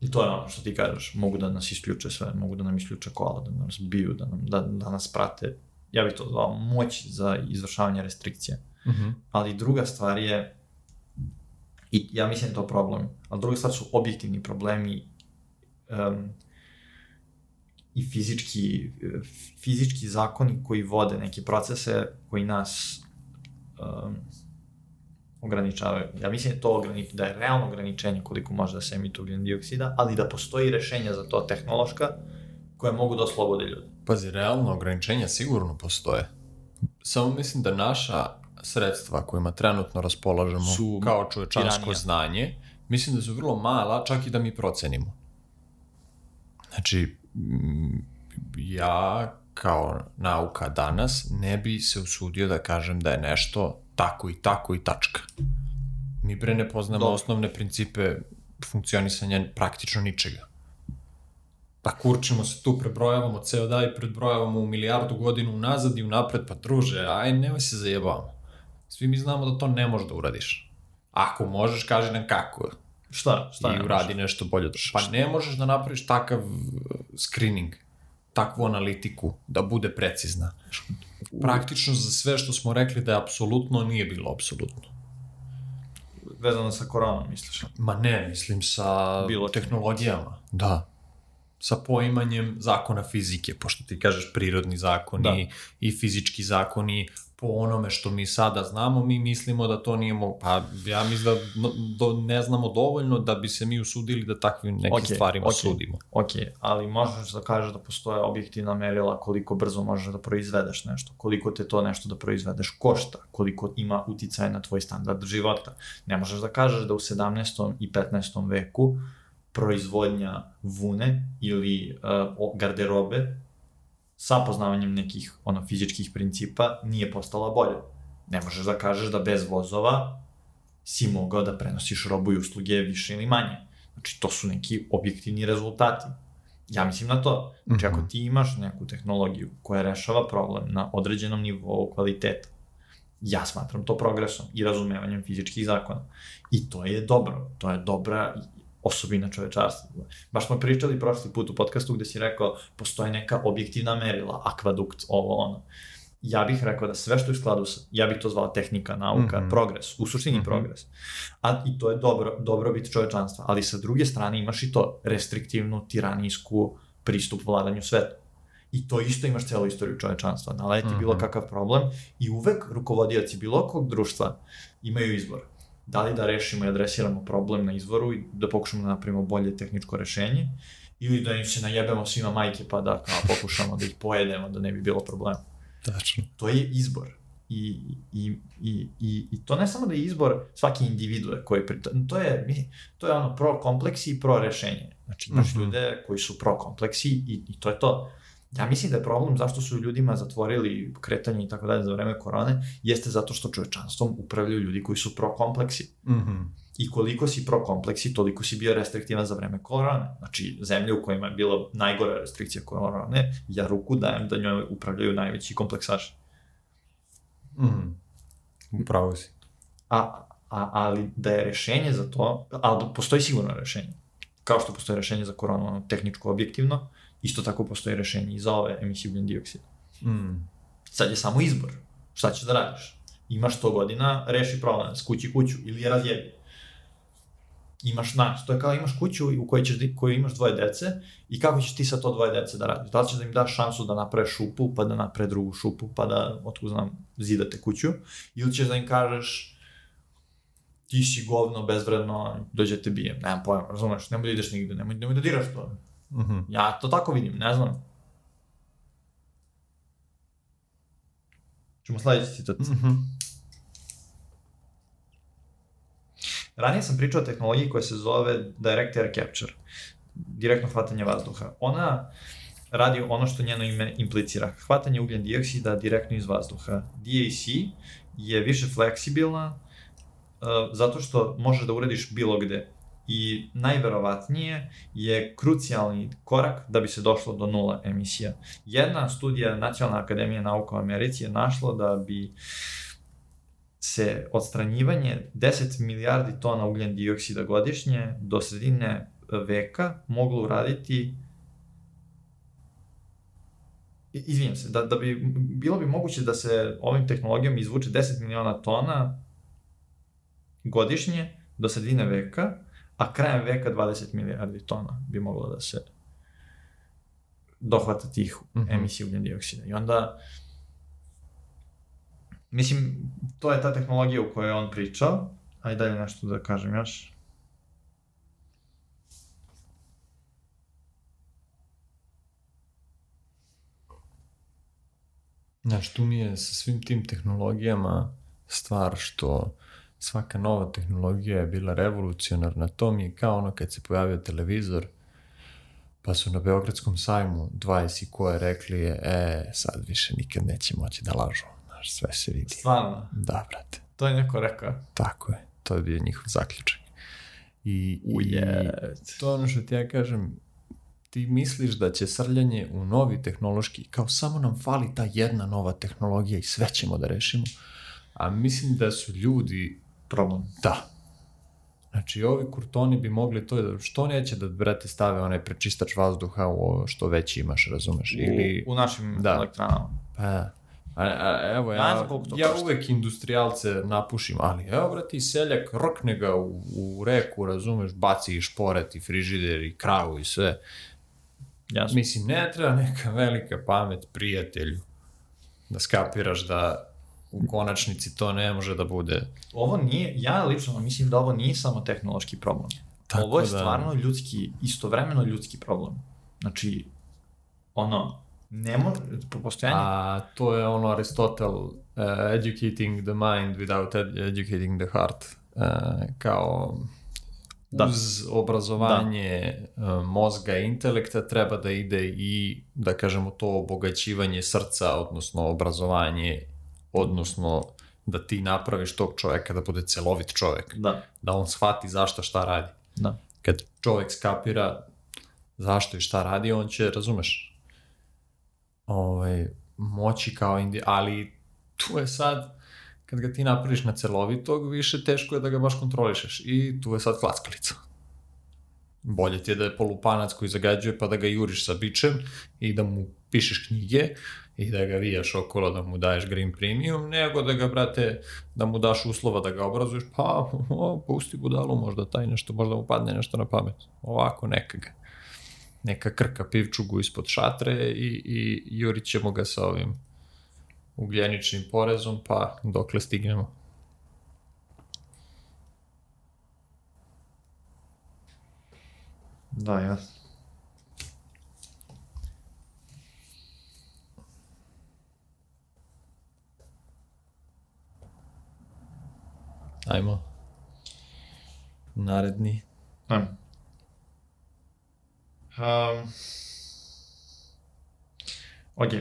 I to je ono što ti kažeš, mogu da nas isključe sve, mogu da nam isključe kola, da nas biju, da, nam, da, da nas prate. Ja bih to zvao moć za izvršavanje restrikcija. Uh -huh. Ali druga stvar je, i ja mislim da to problem, ali druga stvar su objektivni problemi um, i fizički, fizički zakoni koji vode neke procese koji nas um, ograničavaju. Ja mislim da to ograni, da je realno ograničenje koliko može da se emituje ugljen dioksida, ali da postoji rešenja za to tehnološka koje mogu da oslobode ljude. Pazi, realno ograničenja sigurno postoje. Samo mislim da naša sredstva kojima trenutno raspolažemo Su kao čovečansko tiranija. znanje, mislim da su vrlo mala, čak i da mi procenimo. Znači, ja kao nauka danas ne bi se usudio da kažem da je nešto tako i tako i tačka. Mi bre ne poznamo Dobro. osnovne principe funkcionisanja praktično ničega. Pa kurčimo se tu, prebrojavamo ceo dan i predbrojavamo u milijardu godinu unazad i unapred, pa druže, aj, nemoj se zajebavamo. Svi mi znamo da to ne možeš da uradiš. Ako možeš, kaži nam kako Šta? Šta i ne uradi nešto bolje. Pa ne možeš da napraviš takav uh, screening, takvu analitiku, da bude precizna. Praktično za sve što smo rekli da je apsolutno, nije bilo apsolutno. Vezano sa koronom, misliš? Ma ne, mislim sa Bilo tehnologijama. Da. Sa poimanjem zakona fizike, pošto ti kažeš prirodni zakoni Da. i fizički zakoni, po onome što mi sada znamo, mi mislimo da to nije mogu. Pa ja mislim da do, ne znamo dovoljno da bi se mi usudili da takvim nekim Okej, stvarima okej. sudimo. Ok, ali možeš da kažeš da postoje objektivna merila koliko brzo možeš da proizvedeš nešto, koliko te to nešto da proizvedeš košta, koliko ima uticaj na tvoj standard života. Ne možeš da kažeš da u 17. i 15. veku proizvodnja vune ili uh, garderobe sa poznavanjem nekih ono fizičkih principa nije postala bolja. Ne možeš da kažeš da bez vozova si mogao da prenosiš robu i usluge više ili manje. Znači, to su neki objektivni rezultati. Ja mislim na to. Znači, ako Mhm. ti imaš neku tehnologiju koja rešava problem na određenom nivou kvaliteta, ja smatram to progresom i razumevanjem fizičkih zakona. I to je dobro. To je dobra osobina čovečarstva. Baš smo pričali prošli put u podcastu gde si rekao postoje neka objektivna merila, akvadukt, ovo ono. Ja bih rekao da sve što je u skladu sa, ja bih to zvao tehnika, nauka, Mhm. progres, u suštini Mhm. progres. A i to je dobro, dobrobit čovečanstva, ali sa druge strane imaš i to restriktivnu, tiranijsku pristup vladanju sveta. I to isto imaš celu istoriju čovečanstva. Naleti Mhm. bilo kakav problem i uvek rukovodioci bilo kog društva imaju izbor. Da li da rešimo i adresiramo problem na izvoru i da pokušamo da napravimo bolje tehničko rešenje ili da im se najebemo svima majke pa da kao, pokušamo da ih pojedemo da ne bi bilo problema Tačno. to je izbor. I, i, i, i, i to ne samo da je izbor svaki individue koji pri, to je mi- to je ono pro kompleksi i pro rešenje. Znači imaš Mhm. ljude koji su pro kompleksi i, i to je to. Ja mislim da je problem zašto su ljudima zatvorili kretanje i tako dalje za vreme korone, jeste zato što čovečanstvom upravljaju ljudi koji su pro kompleksi. Mhm. I koliko si pro kompleksi, toliko si bio restriktivan za vreme korone. Znači, zemlje u kojima je bila najgora restrikcija korone, ja ruku dajem da njoj upravljaju najveći kompleksaši. Mhm. Upravo si. A, a, ali da je rešenje za to, ali postoji sigurno rešenje. Kao što postoji rešenje za koronu, ono, tehničko objektivno, isto tako postoji rešenje i za ove emisije ugljen dioksida. Mhm. Sad je samo izbor. Šta ćeš da radiš? Imaš 100 godina, reši problem, skući kuću ili je razjebi. imaš, znači, to je kao imaš kuću u kojoj, ćeš, koju imaš dvoje dece i kako ćeš ti sa to dvoje dece da radiš? Da li ćeš da im daš šansu da naprave šupu, pa da naprave drugu šupu, pa da, otkud znam, zidate kuću? Ili ćeš da im kažeš, ti si govno, bezvredno, dođe te bijem, nemam pojma, razumeš, nemoj da ideš nigde, nemoj, nemoj da diraš to. Mm -hmm. Ja to tako vidim, ne znam. Čemo sledeći citat. Mm -hmm. Ranije sam pričao o tehnologiji koja se zove Direct Air Capture, direktno hvatanje vazduha. Ona radi ono što njeno ime implicira. Hvatanje ugljen dioksida direktno iz vazduha. DAC je više fleksibilna uh, zato što možeš da uradiš bilo gde. I najverovatnije je krucijalni korak da bi se došlo do nula emisija. Jedna studija Nacionalne akademije nauka u Americi je našla da bi se odstranjivanje 10 milijardi tona ugljen dioksida godišnje do sredine veka moglo uraditi izvijem se, da, da bi, bilo bi moguće da se ovim tehnologijom izvuče 10 miliona tona godišnje do sredine veka, a krajem veka 20 milijardi tona bi moglo da se dohvata tih mm -hmm. emisija ugljen dioksida. I onda Mislim, to je ta tehnologija u kojoj on pričao. Ajde dalje nešto da kažem još. Znaš, tu mi je sa svim tim tehnologijama stvar što svaka nova tehnologija je bila revolucionarna. To mi je kao ono kad se pojavio televizor, pa su na Beogradskom sajmu dva isi koje rekli je, e, sad više nikad neće moći da lažu. Znaš, sve se vidi. Stvarno? Da, brate. To je neko rekao? Tako je. To je bio njihov zaključak. I, Uje. i to ono što ti ja kažem, ti misliš da će srljanje u novi tehnološki, kao samo nam fali ta jedna nova tehnologija i sve ćemo da rešimo, a mislim da su ljudi... Problem. Da. Znači, ovi kurtoni bi mogli to, što neće da, brate, stave onaj prečistač vazduha u ovo što već imaš, razumeš? Ili... U, u našim da. elektranama. Pa, A, a, evo, ja, ja uvek industrijalce napušim, ali evo, brati, seljak rokne ga u, u reku, razumeš, baci i šporet i frižider i kravu i sve. Jasno. Mislim, ne treba neka velika pamet prijatelju da skapiraš da u konačnici to ne može da bude. Ovo nije, ja lično mislim da ovo nije samo tehnološki problem. Tako ovo je da... stvarno ljudski, istovremeno ljudski problem. Znači, ono, ne može, po postojanju. A to je ono Aristotel, uh, educating the mind without ed educating the heart. Uh, kao da. uz obrazovanje da. uh, mozga i intelekta treba da ide i, da kažemo, to obogaćivanje srca, odnosno obrazovanje, odnosno da ti napraviš tog čoveka da bude celovit čovek. Da. Da on shvati zašto šta radi. Da. Kad čovek skapira zašto i šta radi, on će, razumeš, ovaj, moći kao indi, ali tu je sad, kad ga ti napraviš na celovitog, više teško je da ga baš kontrolišeš i tu je sad klackalica. Bolje ti je da je polupanac koji zagađuje pa da ga juriš sa bičem i da mu pišeš knjige i da ga vijaš okolo da mu daješ green premium, nego da ga, brate, da mu daš uslova da ga obrazuješ, pa, o, pusti budalu, možda taj nešto, možda mu padne nešto na pamet. Ovako, neka ga neka krka pivčugu ispod šatre i, i jurit ćemo ga sa ovim ugljeničnim porezom, pa dokle stignemo. Da, jasno. Ajmo. Naredni. Ajmo. Um, ok.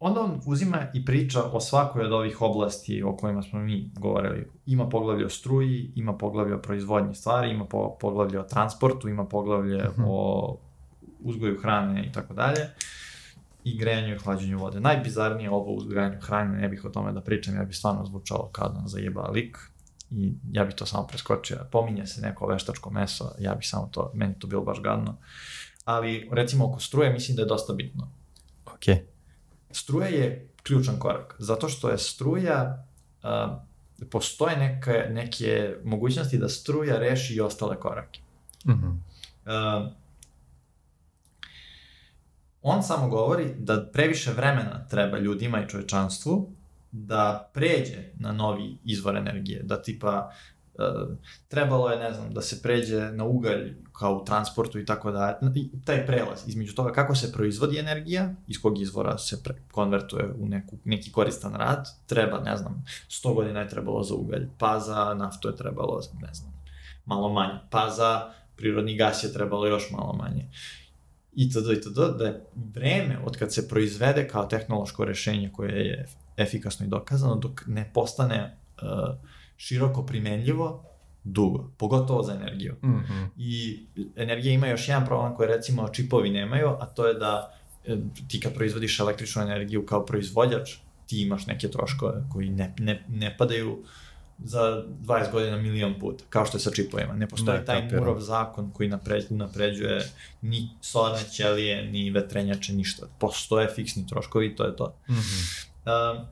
Onda on uzima i priča o svakoj od ovih oblasti o kojima smo mi govorili. Ima poglavlje o struji, ima poglavlje o proizvodnji stvari, ima po, poglavlje o transportu, ima poglavlje mm -hmm. o uzgoju hrane i tako dalje i grejanju i hlađenju vode. Najbizarnije ovo uzgojanju hrane, ne bih o tome da pričam, ja bih stvarno zvučalo kao da zajeba lik, i ja bih to samo preskočio. Pominje se neko veštačko meso, ja bih samo to, meni to bilo baš gadno. Ali, recimo, oko struje mislim da je dosta bitno. Ok. Struja je ključan korak, zato što je struja uh, postoje neke, neke mogućnosti da struja reši i ostale korake. Mm -hmm. Uh, on samo govori da previše vremena treba ljudima i čovečanstvu da pređe na novi izvor energije, da tipa uh, trebalo je, ne znam, da se pređe na ugalj kao u transportu i tako da, taj prelaz između toga kako se proizvodi energija, iz kog izvora se pre, konvertuje u neku, neki koristan rad, treba, ne znam, 100 godina je trebalo za ugalj, pa za naftu je trebalo, ne znam, malo manje, pa za prirodni gas je trebalo još malo manje itd. itd. da je vreme od kad se proizvede kao tehnološko rešenje koje je efikasno i dokazano, dok ne postane uh, široko primenljivo, dugo, pogotovo za energiju. Mm -hmm. I energija ima još jedan problem koji recimo čipovi nemaju, a to je da e, ti kad proizvodiš električnu energiju kao proizvođač, ti imaš neke troškove koji ne, ne, ne padaju za 20 godina milion puta, kao što je sa čipovima. Ne postoji da, taj kapiram. Murov zakon koji napređ, napređuje ni solarne ćelije, ni vetrenjače, ništa. Postoje fiksni troškovi i to je to. Mm -hmm. uh,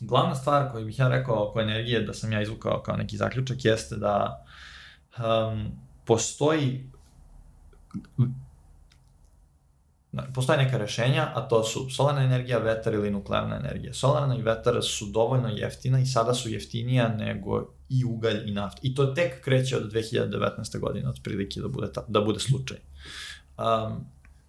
glavna stvar koju bih ja rekao oko energije, da sam ja izvukao kao neki zaključak, jeste da um, postoji postoje neka rešenja, a to su solarna energija, vetar ili nuklearna energija. Solarna i vetar su dovoljno jeftina i sada su jeftinija nego i ugalj i nafta. I to tek kreće od 2019. godine, otprilike da bude, ta, da bude slučaj. Um,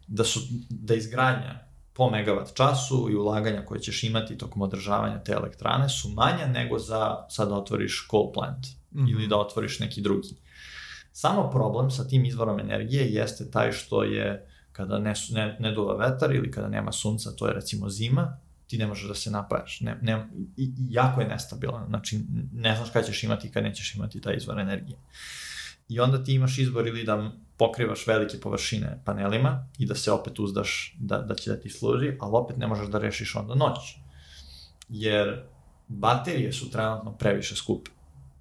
da su, da izgradnja po megavat času i ulaganja koje ćeš imati tokom održavanja te elektrane su manja nego za sad da otvoriš coal plant mm -hmm. ili da otvoriš neki drugi. Samo problem sa tim izvorom energije jeste taj što je kada ne, ne, ne duva vetar ili kada nema sunca, to je recimo zima, ti ne možeš da se napajaš. Ne, ne, i, jako je nestabilan. Znači, ne znaš kada ćeš imati i kada nećeš imati taj izvor energije. I onda ti imaš izbor ili da pokrivaš velike površine panelima i da se opet uzdaš da, da će da ti služi, ali opet ne možeš da rešiš onda noć. Jer baterije su trenutno previše skupe.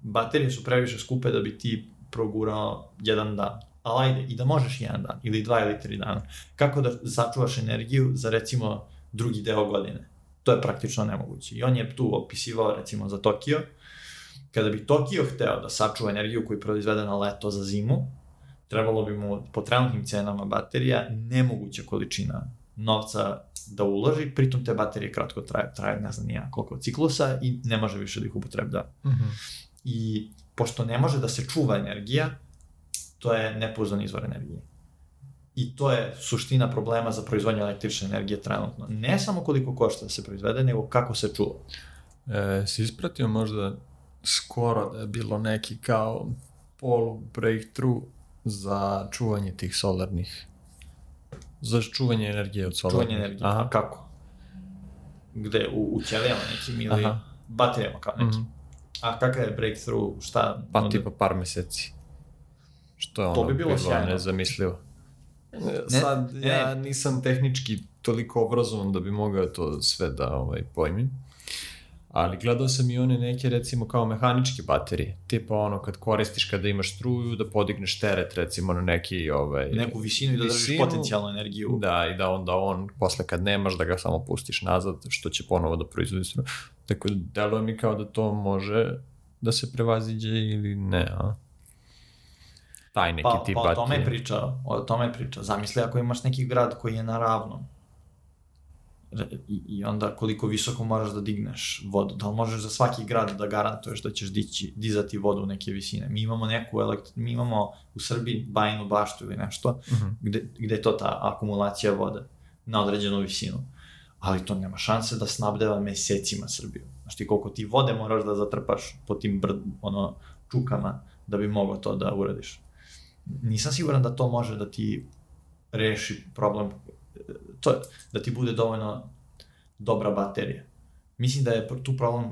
Baterije su previše skupe da bi ti progurao jedan dan ali ajde, i da možeš jedan dan, ili dva ili tri dana. Kako da sačuvaš energiju za recimo drugi deo godine? To je praktično nemoguće. I on je tu opisivao recimo za Tokio, kada bi Tokio hteo da sačuva energiju koju proizvede na leto za zimu, trebalo bi mu po trenutnim cenama baterija nemoguća količina novca da uloži, pritom te baterije kratko traje, traje ne znam nija koliko ciklusa i ne može više da ih upotrebda. Mm -hmm. I pošto ne može da se čuva energija, to je nepouzdan izvor energije. I to je suština problema za proizvodnju električne energije trenutno. Ne samo koliko košta da se proizvede, nego kako se čuva. E, si ispratio možda skoro da je bilo neki kao polu breakthrough za čuvanje tih solarnih za čuvanje energije od solarnih. Čuvanje energije, Aha. kako? Gde? U, u ćelijama nekim ili Aha. baterijama kao nekim? Mm -hmm. A kakav je breakthrough, šta? Pa onda... tipa par meseci. Što je ono to bi bilo, bilo nezamislivo. Ne, Sad, ne, ja ne. nisam tehnički toliko obrazovan da bi mogao to sve da ovaj, pojmim. Ali gledao sam i one neke, recimo, kao mehaničke baterije. Tipa ono, kad koristiš kada imaš struju, da podigneš teret, recimo, na neki... Ovaj, Neku visinu i da držiš potencijalnu energiju. Da, i da onda on, posle kad nemaš, da ga samo pustiš nazad, što će ponovo da proizvodi struju. Tako da, deluje mi kao da to može da se prevaziđe ili ne, a? Taj neki pa, tip pa, o tome je priča, o tome je priča. Zamisli ako imaš neki grad koji je na ravnom, i, i onda koliko visoko moraš da digneš vodu. Da li možeš za svaki grad da garantuješ da ćeš dići, dizati vodu u neke visine? Mi imamo neku elektro, mi imamo u Srbiji bajnu baštu ili nešto, uh mhm. -huh. gde, gde je to ta akumulacija vode na određenu visinu. Ali to nema šanse da snabdeva mesecima Srbiju. Znaš ti koliko ti vode moraš da zatrpaš po tim brd, ono, čukama da bi mogao to da uradiš nisam siguran da to može da ti reši problem, to, da ti bude dovoljno dobra baterija. Mislim da je tu problem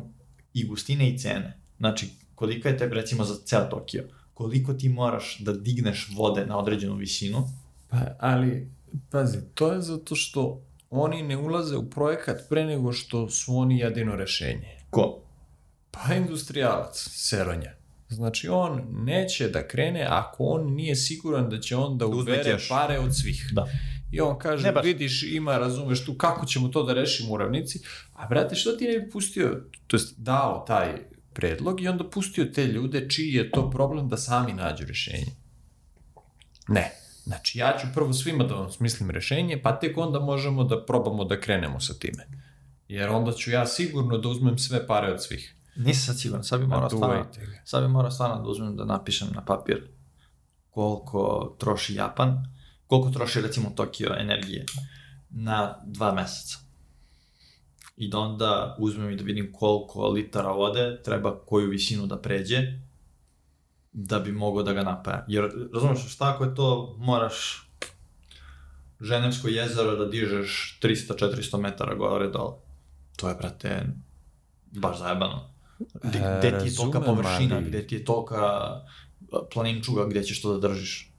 i gustine i cene. Znači, kolika je te, recimo, za ceo Tokio, koliko ti moraš da digneš vode na određenu visinu. Pa, ali, pazi, to je zato što oni ne ulaze u projekat pre nego što su oni jedino rešenje. Ko? Pa industrijalac, Seronja. Znači, on neće da krene ako on nije siguran da će on da ubere pare od svih. Da. I on kaže, vidiš, ima, razumeš tu, kako ćemo to da rešimo u ravnici, a brate, što ti ne bi pustio, to jest dao taj predlog i onda pustio te ljude čiji je to problem da sami nađu rešenje. Ne. Znači, ja ću prvo svima da vam smislim rešenje, pa tek onda možemo da probamo da krenemo sa time. Jer onda ću ja sigurno da uzmem sve pare od svih. Nisam sad siguran, sad bi morao stvarno, sad bi morao stvarno da uzmem da napišem na papir koliko troši Japan, koliko troši recimo Tokio energije na dva meseca. I da onda uzmem i da vidim koliko litara vode treba koju visinu da pređe da bi mogao da ga napaja. Jer, razumeš, šta ako je to, moraš Ženevsko jezero da dižeš 300-400 metara gore dole. To je, brate, baš zajebano. Gde, E, gde ti je tolika površina, ali- gde ti je tolika planinčuga, gde ćeš to da držiš.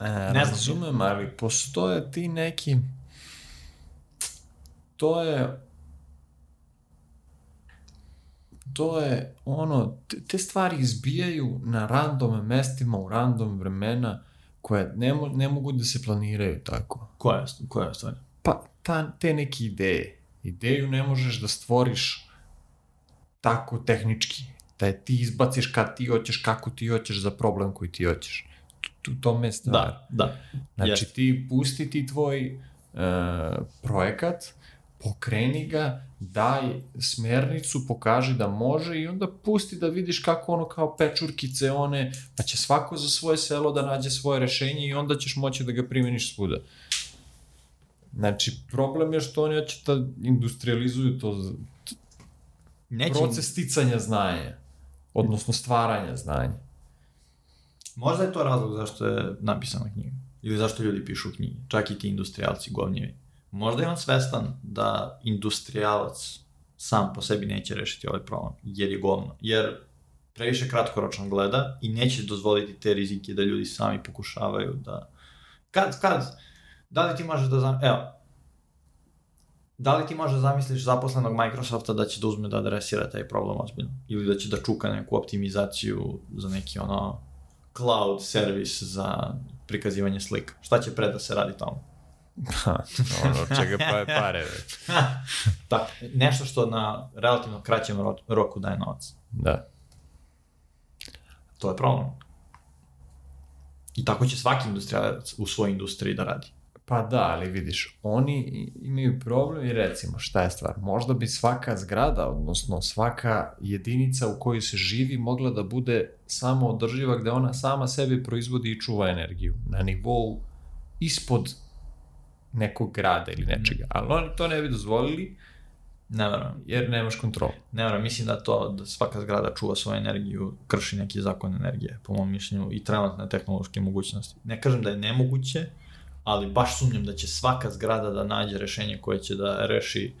E, Ne znam. razumem, ali postoje ti neki... To je... To je ono, te, stvari izbijaju na random mestima, u random vremena, koje ne, mo, ne mogu da se planiraju tako. Koja koja stvar? Pa, ta, te neke ideje. Ideju ne možeš da stvoriš tako tehnički. Da je ti izbaciš kad ti hoćeš, kako ti hoćeš za problem koji ti hoćeš. Tu, tome je stvar. Da, da. Znači Jeste. ti pusti ti tvoj uh, projekat, pokreni ga, daj smernicu, pokaži da može i onda pusti da vidiš kako ono kao pečurkice one, pa će svako za svoje selo da nađe svoje rešenje i onda ćeš moći da ga primeniš svuda. Znači, problem je što oni hoće da industrializuju to Neće, proces sticanja znanja, odnosno stvaranja znanja. Možda je to razlog zašto je napisana knjiga. Ili zašto ljudi pišu knjige. Čak i ti industrijalci govnjevi. Možda je on svestan da industrijalac sam po sebi neće rešiti ovaj problem, jer je govno. Jer previše kratkoročno gleda i neće dozvoliti te rizike da ljudi sami pokušavaju da... Kad, kad, da li ti možeš da zam... Evo, da li ti možeš da zamisliš zaposlenog Microsofta da će da uzme da adresira taj problem ozbiljno? Ili da će da čuka neku optimizaciju za neki ono cloud servis za prikazivanje slika? Šta će pre da se radi tamo? Ha, ono, čega pa je pare, već. Tako, nešto što na relativno kraćem ro- roku daje novac. Da. To je problem. I tako će svaki industrijalac u svojoj industriji da radi. Pa da, ali vidiš, oni imaju problem i recimo, šta je stvar? Možda bi svaka zgrada, odnosno svaka jedinica u kojoj se živi mogla da bude samo održiva gde ona sama sebi proizvodi i čuva energiju na nivou ispod nekog grada ili nečega. Ali oni to ne bi dozvolili Ne verujem. jer nemaš kontrolu. Ne verujem, mislim da to, da svaka zgrada čuva svoju energiju, krši neki zakon energije, po mom mišljenju, i trenutne tehnološke mogućnosti. Ne kažem da je nemoguće, ali baš sumnjam da će svaka zgrada da nađe rešenje koje će da reši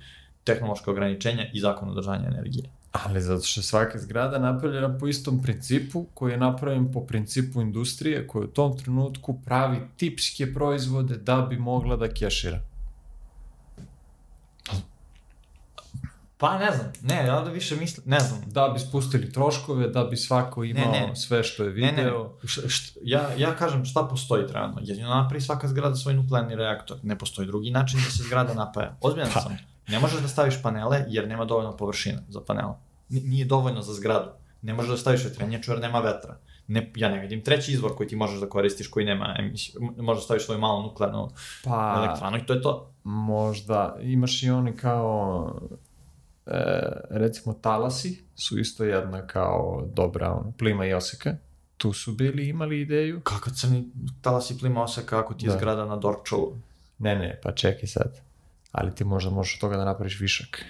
tehnološke ograničenja i zakon održanja energije. Ali zato što svaka zgrada napravljena po istom principu koji je napravljen po principu industrije koja u tom trenutku pravi tipske proizvode da bi mogla da kešira. Pa ne znam, ne, ja da više mislim, ne znam, Da bi spustili troškove, da bi svako imao Ne, ne. sve što je Ne, video. ne, š, št, ja, ja kažem šta postoji trenutno. Jedino napravi svaka zgrada svoj nuklearni reaktor. Ne postoji drugi način da se zgrada napaja. Ozbiljan Pa. sam. Ne možeš da staviš panele jer nema dovoljno površine za panele. N- nije dovoljno za zgradu. Ne možeš da staviš vetrenjaču jer nema vetra. Ne, ja ne vidim treći izvor koji ti možeš da koristiš koji nema emisiju. Možeš da staviš svoju malu nuklearnu Pa, elektranu i to je to. možda imaš i oni kao recimo talasi su isto jedna kao dobra ono, plima i oseka. Tu su bili imali ideju. Kako crni talasi plima oseka ako ti je Da. zgrada na Dorkčulu? Ne, ne, pa čekaj sad. Ali ti možda možeš od toga da napraviš višak.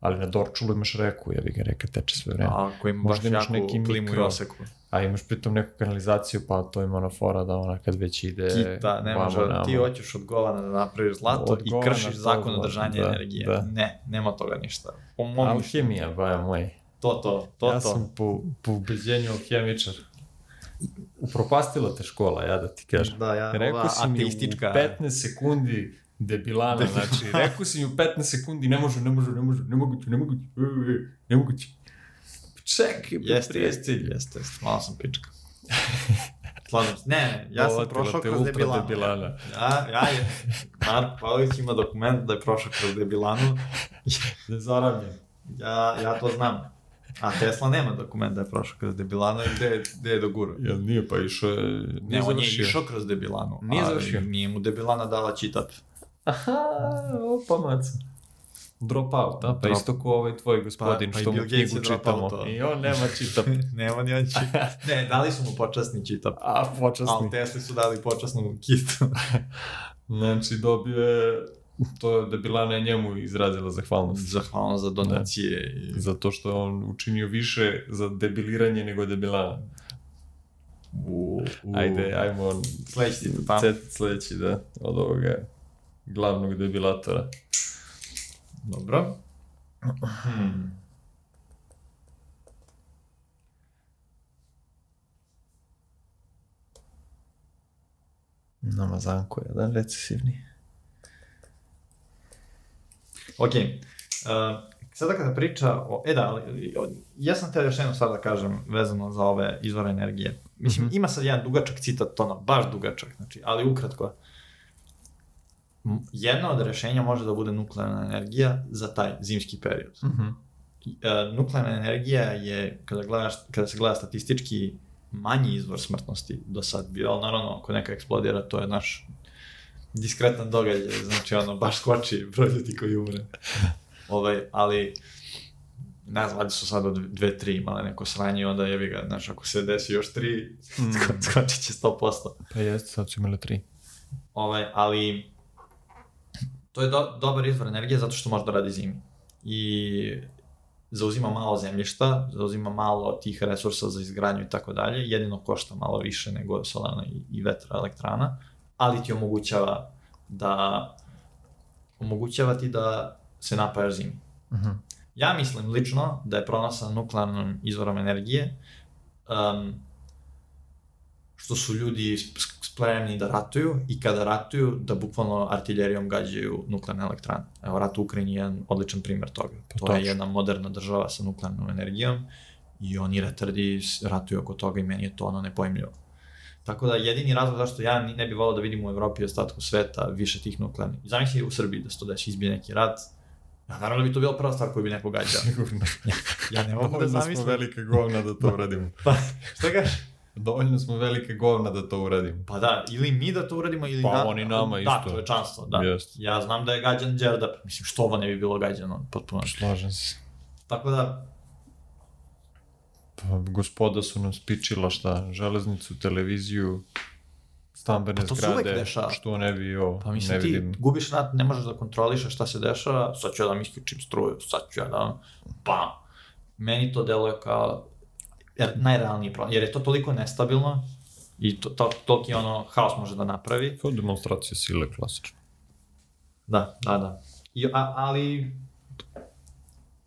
Ali na Dorčulu imaš reku, jebi ga, reka teče sve vreme. A ako Možda imaš neki klimu i mikro- oseku. A imaš pritom neku kanalizaciju, pa to ima ona fora da ona kad već ide... Kita, ne može, ti hoćeš od govana da napraviš zlato Od i kršiš zakon održanja da, energije. da. Ne, nema toga ništa. Po mom Alhemija, baja moj. to, to, to, ja to. sam po, po ubeđenju alhemičar. Upropastila te škola, ja da ti kažem. Da, ja, Rekao ova si mi u ateistička... 15 sekundi debilana, znači, rekao si mi u 15 sekundi, ne može, ne može, ne može, nemoguće, nemoguće, e, e, nemoguće. Čekaj, bre, Jeste, jeste, jeste, jeste, malo sam pička. Slažem se. Ne, ne, ja sam prošao kroz debilanu. debilana. Ja, ja je, Mark Pavlović ima dokument da je prošao kroz debilanu. Nezaravljen. Ja, ja to znam. A Tesla nema dokument da je prošao kroz Debilano i gde, je- gde je dogurao. Jel nije, pa išao je... Ne, Nije on je išao kroz Debilanu. Nije završio. Nije mu Debilana dala čitat. Aha, opa maca. Drop out, a? Pa Drop- isto ko ovaj tvoj gospodin Pa- pa što mu Bill Gates knjigu čitamo. I on nema čitap. nema ni on čitat. ne, dali su mu počasni čitat. A, Ali počasni. Tesli su dali počasnu kitu. Znači, dobio je... To je da Bilana je njemu izrazila zahvalnost. Zahvalno za donacije. I... Zato što je on učinio više za debiliranje nego debilana. U, u... Ajde, ajmo Sledeći ti pa. sledeći, da, od ovoga glavnog debilatora. Dobro. Hmm. Namazanko je jedan recesivni. Ok. Uh, sada kada priča o... E da, ali, ja sam teo još jednu stvar da kažem vezano za ove izvore energije. Mislim, Mhm. ima sad jedan dugačak citat, ono, baš dugačak, znači, ali ukratko. M- Jedno od rešenja može da bude nuklearna energija za taj zimski period. Mhm. E, nuklearna energija je, kada, gledaš, kada se gleda statistički, manji izvor smrtnosti do sad bio, ali naravno, ako neka eksplodira, to je naš diskretan događaj, znači ono, baš skoči broj ljudi koji umre. ovaj, ali, ne znam, valjda su sad od dve, tri imale neko sranje onda jebi ga, znaš, ako se desi još tri, Mm. sko, skočit će 100%. Pa jeste, sad su imali tri. Ovaj, ali to je do, dobar izvor energije zato što može da radi zimi. I zauzima malo zemljišta, zauzima malo tih resursa za izgradnju i tako dalje, jedino košta malo više nego solarna i, i vetra elektrana, ali ti omogućava da omogućava ti da se napajaš zimi. Mhm. Ja mislim lično da je pronosa nuklearnom izvorom energije um, što su ljudi sp- spremni da ratuju i kada ratuju da bukvalno artiljerijom gađaju nuklearne elektrane. Evo, rat u Ukrajini je jedan odličan primer toga. Pa to je jedna moderna država sa nuklearnom energijom i oni retardi ratuju oko toga i meni je to ono nepojmljivo. Tako da jedini razlog zašto ja ne bih volao da vidim u Evropi i ostatku sveta više tih nuklearnih. Zamisli u Srbiji da se to desi, izbije neki rat, Ja, naravno da bi to bila prva stvar koju bi neko gađao. Sigurno. Ja ne mogu da Dovoljno smo zamislim. velike govna da to uradimo. Pa, šta kažeš? Dovoljno smo velike govna da to uradimo. Pa da, ili mi da to uradimo, ili Pa oni nama Da, isto. to je čanstvo, da. Jest. Ja znam da je gađan Đerdap, mislim, što ovo ne bi bilo gađano, potpuno. Slažem se. Tako da, Pa, gospoda su nam spičila šta, železnicu, televiziju, stambene Pa zgrade, što ne bi ovo, pa ne mislim, ti vidim. gubiš rat, ne možeš da kontrolišeš šta se dešava, sad ću ja da mi isključim struju, sad ću ja da, pa, meni to deluje kao najrealniji problem, jer je to toliko nestabilno i to, to, toliki ono haos može da napravi, Kao demonstracija sile, klasično. Da, da, da. I, a, ali,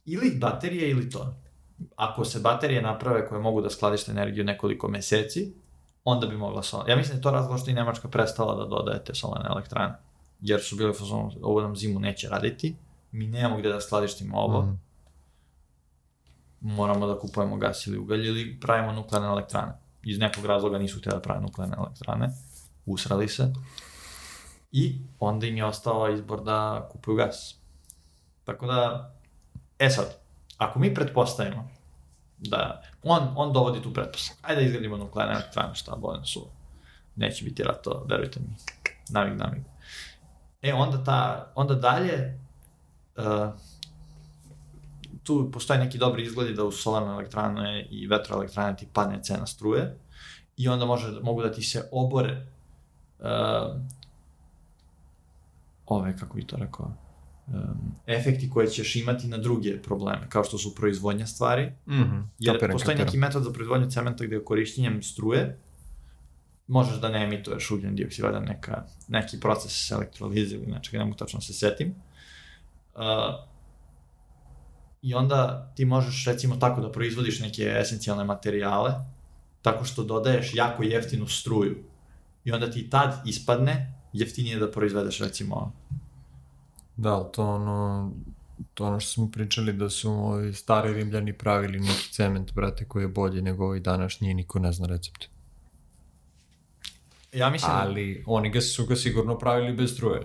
ili baterije ili to. Ako se baterije naprave koje mogu da skladište energiju nekoliko meseci, onda bi mogla solarna. Ja mislim da je to razlog što i Nemačka prestala da dodaje te solarne elektrane. Jer su bili u fazonu, ovo nam zimu neće raditi, mi nemamo gde da skladištimo ovo, Mhm. Moramo da kupujemo gas ili ugalj ili pravimo nuklearne elektrane. Iz nekog razloga nisu htjeli da prave nuklearne elektrane, usrali se i onda im je ostao izbor da kupuju gas. Tako da, e sad, ako mi pretpostavimo da on, on dovodi tu pretpostavku, ajde da izgradimo nuklearne elektrane, šta bolje su, neće biti rato, verujte mi, navik, navik. E, onda, ta, onda dalje, uh, tu postoje neki dobri izgledi da u solarne elektrane i vetroelektrane ti padne cena struje i onda može, mogu da ti se obore uh, ove, kako bi to rekao, um, efekti koje ćeš imati na druge probleme, kao što su proizvodnja stvari, Mhm. jer Kapiram, postoji kapiram. neki metod za proizvodnju cementa gde korišćenjem struje možeš da ne emituješ ugljen dioksid, valjda neka, neki proces elektrolize ili nečega, ne mogu tačno da se setim. Uh, I onda ti možeš recimo tako da proizvodiš neke esencijalne materijale, tako što dodaješ jako jeftinu struju. I onda ti tad ispadne jeftinije da proizvedeš recimo Da, ali to ono, to ono što smo pričali da su ovi stari rimljani pravili neki cement, brate, koji je bolji nego ovaj današnji i niko ne zna recept. Ja mislim da- Ali oni ga su ga sigurno pravili bez struje.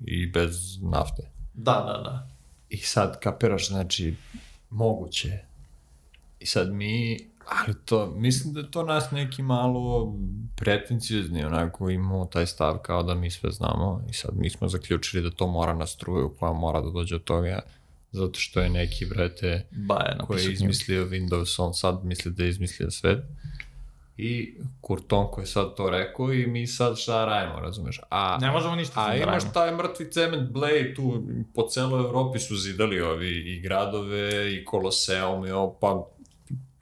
I bez nafte. da, da, da. I sad kapiraš, znači, moguće. I sad mi, ali to, mislim da to nas neki malo pretenciozni, onako imamo taj stav kao da mi sve znamo i sad mi smo zaključili da to mora na struju koja mora da dođe od toga zato što je neki, Baja koji je izmislio Windows, on sad misli da je izmislio svet. I Kurton koji je sad to rekao i mi sad šta radimo, razumeš? A, Ne možemo ništa a da imaš radimo. taj mrtvi cement Blade tu, po celoj Evropi su zidali ovi i gradove i Koloseum i ovo, pa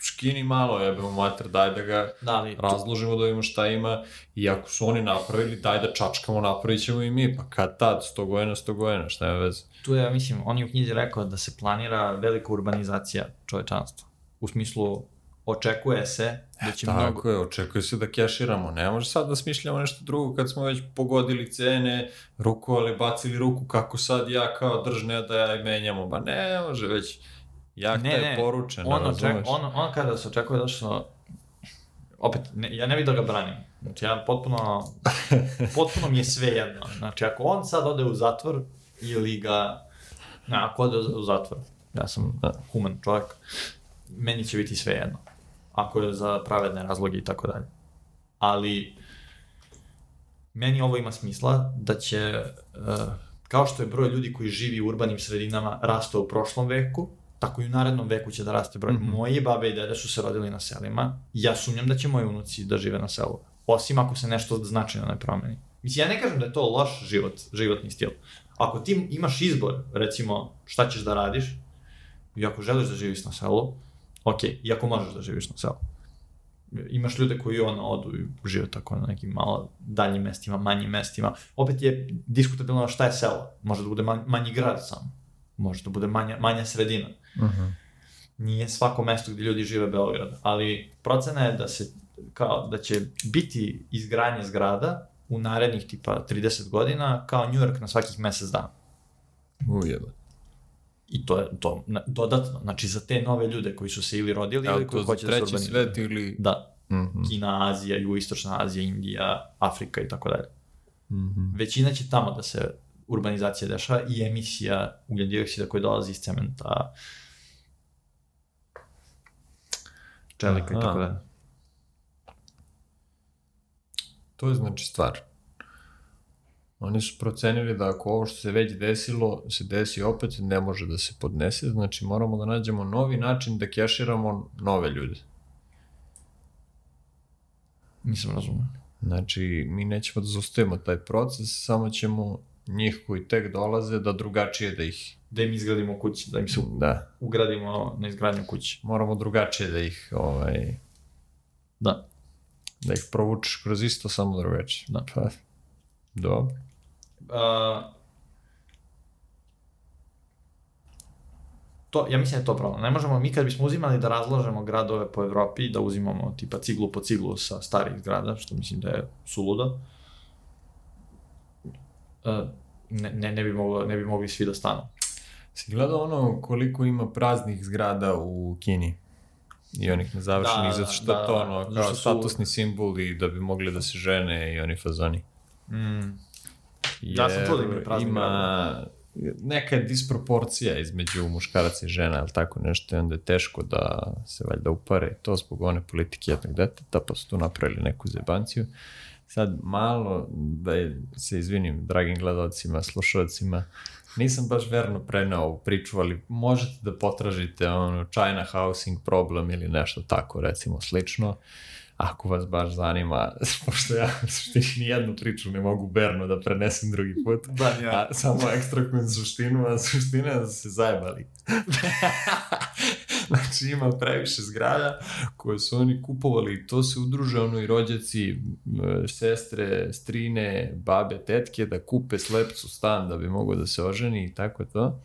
skini malo, jebemo mater, daj da ga Da, tu- razložimo da vidimo šta ima i ako su oni napravili, daj da čačkamo, napravit ćemo i mi, pa kad tad, 100 godina, 100 godina, šta je veze? tu je, mislim, on je u knjizi rekao da se planira velika urbanizacija čovečanstva. U smislu, očekuje se da će Tako mnogo... je, očekuje se da keširamo. Ne može sad da smišljamo nešto drugo kad smo već pogodili cene, rukovali, bacili ruku kako sad ja kao držne da ja menjamo. Ba ne može već. Jahta Ne, je ne, poručena, on, oček, razumeš? on, on kada se očekuje da što... Opet, ne, ja ne bih da ga branim. Znači, ja potpuno, potpuno mi je sve jedno. Znači, ako on sad ode u zatvor ili ga... Ne, ako ode u zatvor, ja sam Da. human čovjek, meni će biti sve jedno. Ako je za pravedne razloge i tako dalje. Ali, meni ovo ima smisla da će, uh, kao što je broj ljudi koji živi u urbanim sredinama rastao u prošlom veku, tako i u narednom veku će da raste broj. Mhm. Moji babe i dede su se rodili na selima, ja sumnjam da će moji unuci da žive na selu. Osim ako se nešto značajno ne promeni. Mislim, ja ne kažem da je to loš život, životni stil. Ako ti imaš izbor, recimo, šta ćeš da radiš, i ako želiš da živiš na selu, ok, i ako možeš da živiš na selu. Imaš ljude koji ono odu i žive tako na nekim malo daljim mestima, manjim mestima. Opet je diskutabilno šta je selo. Može da bude manj, manji grad sam. Može da bude manja, manja sredina. Mhm. Nije svako mesto gdje ljudi žive Beograd, ali procena je da se kao da će biti izgradnje zgrada u narednih tipa 30 godina kao New York na svakih mesec dana. Ujeba. I to je to na- dodatno, znači za te nove ljude koji su se ili rodili Evo ili koji hoće da se treći urbanizuju. svet ili... Da, Mhm. Kina, Azija, Jugoistočna Azija, Indija, Afrika i tako dalje. Mhm. Većina će tamo da se urbanizacija dešava i emisija ugljen dioksida koji dolazi iz cementa, čelika i tako dalje. To je znači stvar. Oni su procenili da ako ovo što se već desilo se desi opet, ne može da se podnese, znači moramo da nađemo novi način da keširamo nove ljude. Nisam razumio. Znači, mi nećemo da zaustavimo taj proces, samo ćemo njih koji tek dolaze da drugačije da ih, Da im izgradimo kući, da im se da, ugradimo na izgradnju kući. moramo drugačije da ih, ovaj, Da. da ih provučeš kroz isto, samo drugačije. Da. Pa, dobro. Uh, to, ja mislim da je to problem. Ne možemo, mi kad bismo uzimali da razlažemo gradove po Evropi, da uzimamo tipa ciglu po ciglu sa starih zgrada, što mislim da je suludo, uh, ne, ne, ne, bi moglo, ne bi mogli svi da stanu. Si gledao ono koliko ima praznih zgrada u Kini? I onih nezavršenih, Da, zato što da, to da, ono, kao su- statusni simbol i da bi mogli da se žene i oni fazoni. Mm. Ja sam čuo da imaju prazne ima neka disproporcija između muškaraca i žena, ali tako nešto, i onda je teško da se valjda upare, i to zbog one politike jednog deteta, pa su tu napravili neku zebanciju. Sad, malo, da je, se izvinim dragim gledalcima, slušalcima, nisam baš verno preneo ovu priču, ali možete da potražite ono China housing problem ili nešto tako, recimo, slično ako vas baš zanima, pošto ja suštini nijednu priču ne mogu verno da prenesem drugi put, Da, ja. a samo ekstrakujem suštinu, a suština je da se zajebali. znači ima previše zgrada koje su oni kupovali i to se udruže ono i rođaci, sestre, strine, babe, tetke da kupe slepcu stan da bi mogo da se oženi i tako to.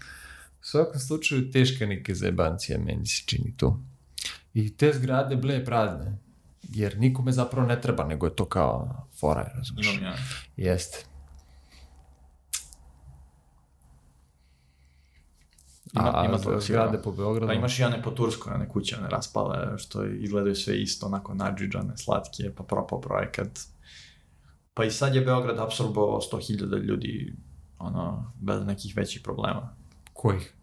U svakom slučaju teška neka zajebancija meni se čini tu. I te zgrade ble prazne. Jer nikome zapravo ne treba, nego je to kao fora, razumiješ? Imam ja. Jeste. Ima, a, ima toga zgrade sigurno. po Beogradu? Pa imaš i one po Turskoj, one kuće, one raspale, što izgledaju sve isto, onako nadžiđane, slatke, pa propao projekat. Pa i sad je Beograd apsorbovao 100.000 ljudi, ono, bez nekih većih problema. Kojih?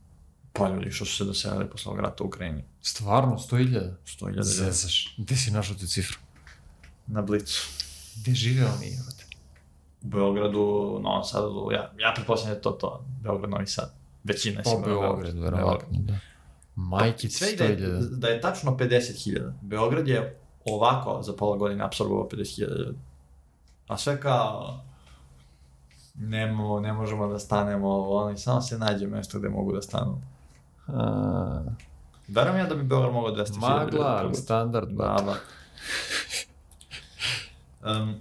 Pa ljudi što su se doselili posle ovog rata u Ukrajini. Stvarno, 100.000? 100.000 ljudi. Zezaš. Gde si našao tu cifru? Na Blicu. Gde žive oni, jebote? U Beogradu, Novom Sadu, ja, ja pretpostavljam da je to to. Beograd, Novi Sad. Većina je Pa sigurno Beograd, verovatno, da. Majke Sve da je, 100.000. da je tačno 50.000. Beograd je ovako za pola godine apsorbovao 50.000 ljudi. A sve kao ne, mo, ne možemo da stanemo ovo, ono, i samo se nađe mesto gde mogu da stanu. A, Verujem ja da bi Beograd mogao 200.000 ljudi. Magla, standard, Da, da. Um,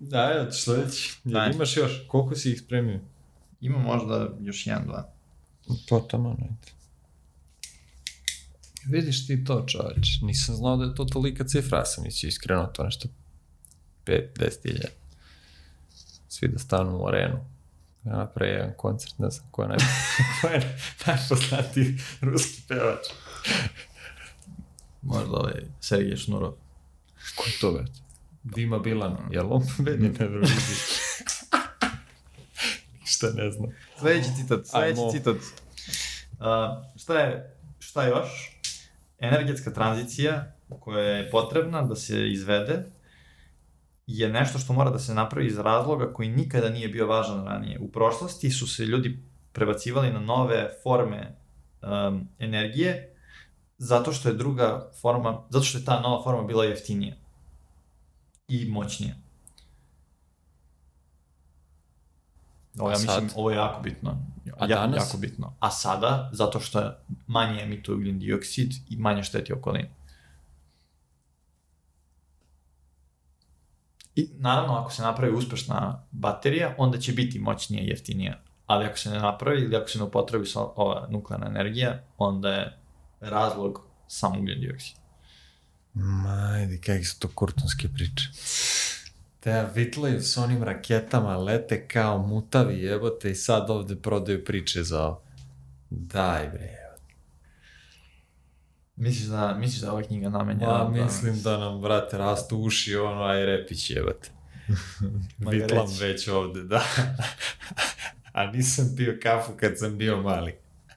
Da, evo ti sledeći. Jel Ajde. imaš još? Koliko si ih spremio? ima možda još jedan, dva. To tamo, ajde. Vidiš ti to, čoveč. Nisam znao da je to tolika cifra, ja sam mislio iskreno to nešto 5-10 ilja. Svi da stanu u arenu. Ja napravi jedan koncert, ne znam ko je, naj... ko je najpoznatiji ruski pevač. Možda ovaj Sergej Šnurov. Ko je to, već? Dima Bilan, jel on pobedi na Euroviziji? Ništa ne znam. Sledeći citat, sledeći Ajmo. citat. Uh, šta je, šta još? Energetska tranzicija koja je potrebna da se izvede je nešto što mora da se napravi iz razloga koji nikada nije bio važan ranije. U prošlosti su se ljudi prebacivali na nove forme um, energije zato što je druga forma, zato što je ta nova forma bila jeftinija i moćnija. Ovo, ja A sad? mislim, ovo je jako bitno. A ja, danas? Jako bitno. A sada, zato što manje emituje ugljen dioksid i manje šteti okolini. I naravno, ako se napravi uspešna baterija, onda će biti moćnija i jeftinija. Ali ako se ne napravi ili ako se ne upotrebi sa ova nuklearna energija, onda je razlog sam ugljen dioksid. Majde, kakve su to kurtonske priče. Te vitlaju s onim raketama, lete kao mutavi jebote i sad ovde prodaju priče za ovo. Daj bre. Misliš da, misliš da je ova knjiga namenjena? Ja da- mislim da nam, brate, rastu uši ono, aj repić Vitlam reci. već ovde, da. A nisam pio kafu kad sam bio mali.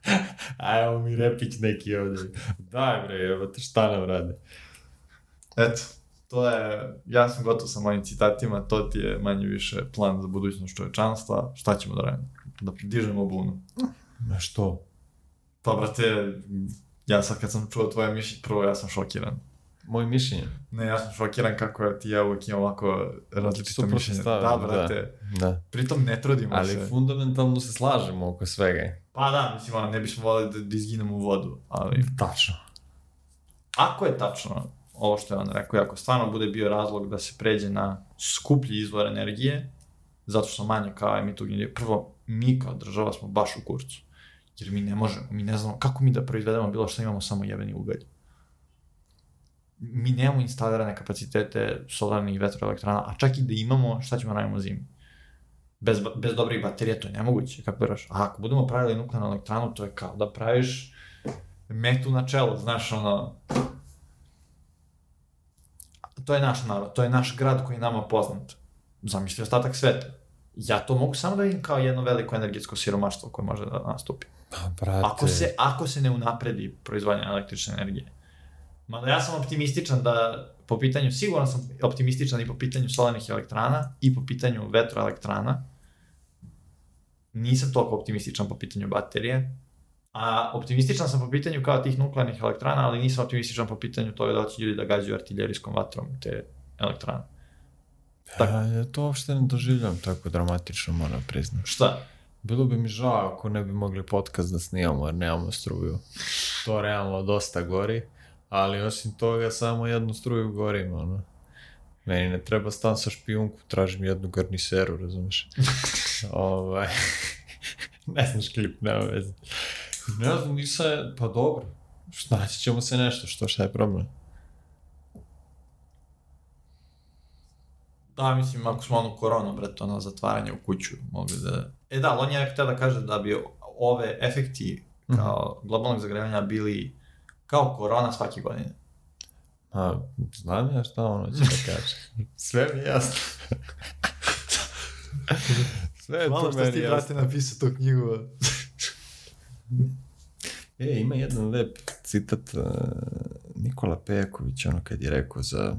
A evo mi repić neki ovde. Daj bre, jebote, šta nam rade? Eto, to je, ja sam gotov sa mojim citatima, to ti je manje više plan za budućnost čovečanstva, šta ćemo da radimo? Da dižemo bunu. Ma što? Pa, brate, ja sad kad sam čuo tvoje mišljenje, prvo ja sam šokiran. Moje mišljenje? Ne, ja sam šokiran kako ja ti ja uvijek imam ovako mišljenja. stavimo, Da, da. brate, Da. pritom ne trudimo Ali se. fundamentalno se slažemo oko svega. Pa da, mislim, ono, ne bismo volili da, da izginemo u vodu, ali Tačno. ako je tačno ovo što je on rekao, ako stvarno bude bio razlog da se pređe na skuplji izvor energije, zato što manje kao emituju ugljen prvo, mi kao država smo baš u kurcu. Jer mi ne možemo, mi ne znamo kako mi da proizvedemo bilo što imamo samo jebeni ugalj. Mi nemamo instalirane kapacitete solarnih vetroelektrana, a čak i da imamo, šta ćemo radimo zimi? Bez, bez dobrih baterija to je nemoguće, kako veraš? A ako budemo pravili nuklearnu elektranu, to je kao da praviš metu na čelu, znaš, ono, to je naš narod, to je naš grad koji je nama poznat. Zamisli ostatak sveta. Ja to mogu samo da vidim kao jedno veliko energetsko siromaštvo koje može da nastupi. Pa, brate. Ako se, ako se ne unapredi proizvodnja električne energije. Mada ja sam optimističan da po pitanju, sigurno sam optimističan i po pitanju solarnih elektrana i po pitanju vetroelektrana. Nisam toliko optimističan po pitanju baterije. A optimističan sam po pitanju kao tih nuklearnih elektrana, ali nisam optimističan po pitanju toga da će ljudi da gađaju artiljerijskom vatrom te elektrane. Ja, ja to uopšte ne doživljam tako dramatično, moram priznat. Šta? Bilo bi mi žao ako ne bi mogli podcast da snimamo jer nemamo struju. To realno dosta gori, ali osim toga samo jednu struju gorim, ono. Meni ne treba stan sa špijunku, tražim jednu garniseru, razumeš? ovaj, ne znaš klip, nema veze. Ne znam, nisam, pa dobro, naći ćemo se nešto, što šta je problem? Da, mislim, ako smo ono korona, brate, ono zatvaranje u kuću, mogli da... E da, ali on je htio da kaže da bi ove efekti kao globalnog zagrevanja bili kao korona svake godine. A, znam ja šta ono će da kaže. Sve mi je jasno. Sve je Hvala to što ti, brate, napisao tu knjigu. E, ima jedan lep citat uh, Nikola Pejaković, ono kad je rekao za...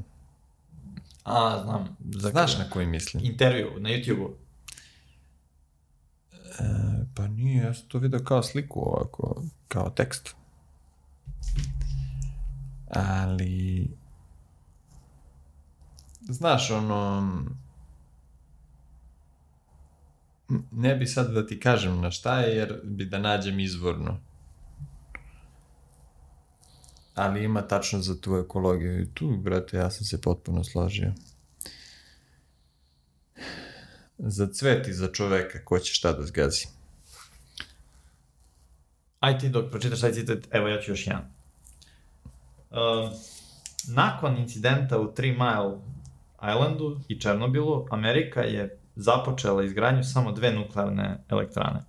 A, znam. Za Znaš na koji mislim? Intervju na YouTube-u. E, pa nije, ja sam to vidio kao sliku ovako, kao tekst. Ali... Znaš, ono... Ne bi sad da ti kažem na šta je, jer bi da nađem izvorno. Ali ima tačno za tu ekologiju. I tu, brate, ja sam se potpuno složio. Za cvet i za čoveka, ko će šta da zgazi. Aj ti dok pročitaš taj citat, evo ja ću još jedan. Uh, nakon incidenta u Three Mile Islandu i Černobilu, Amerika je započela izgradnju samo dve nuklearne elektrane.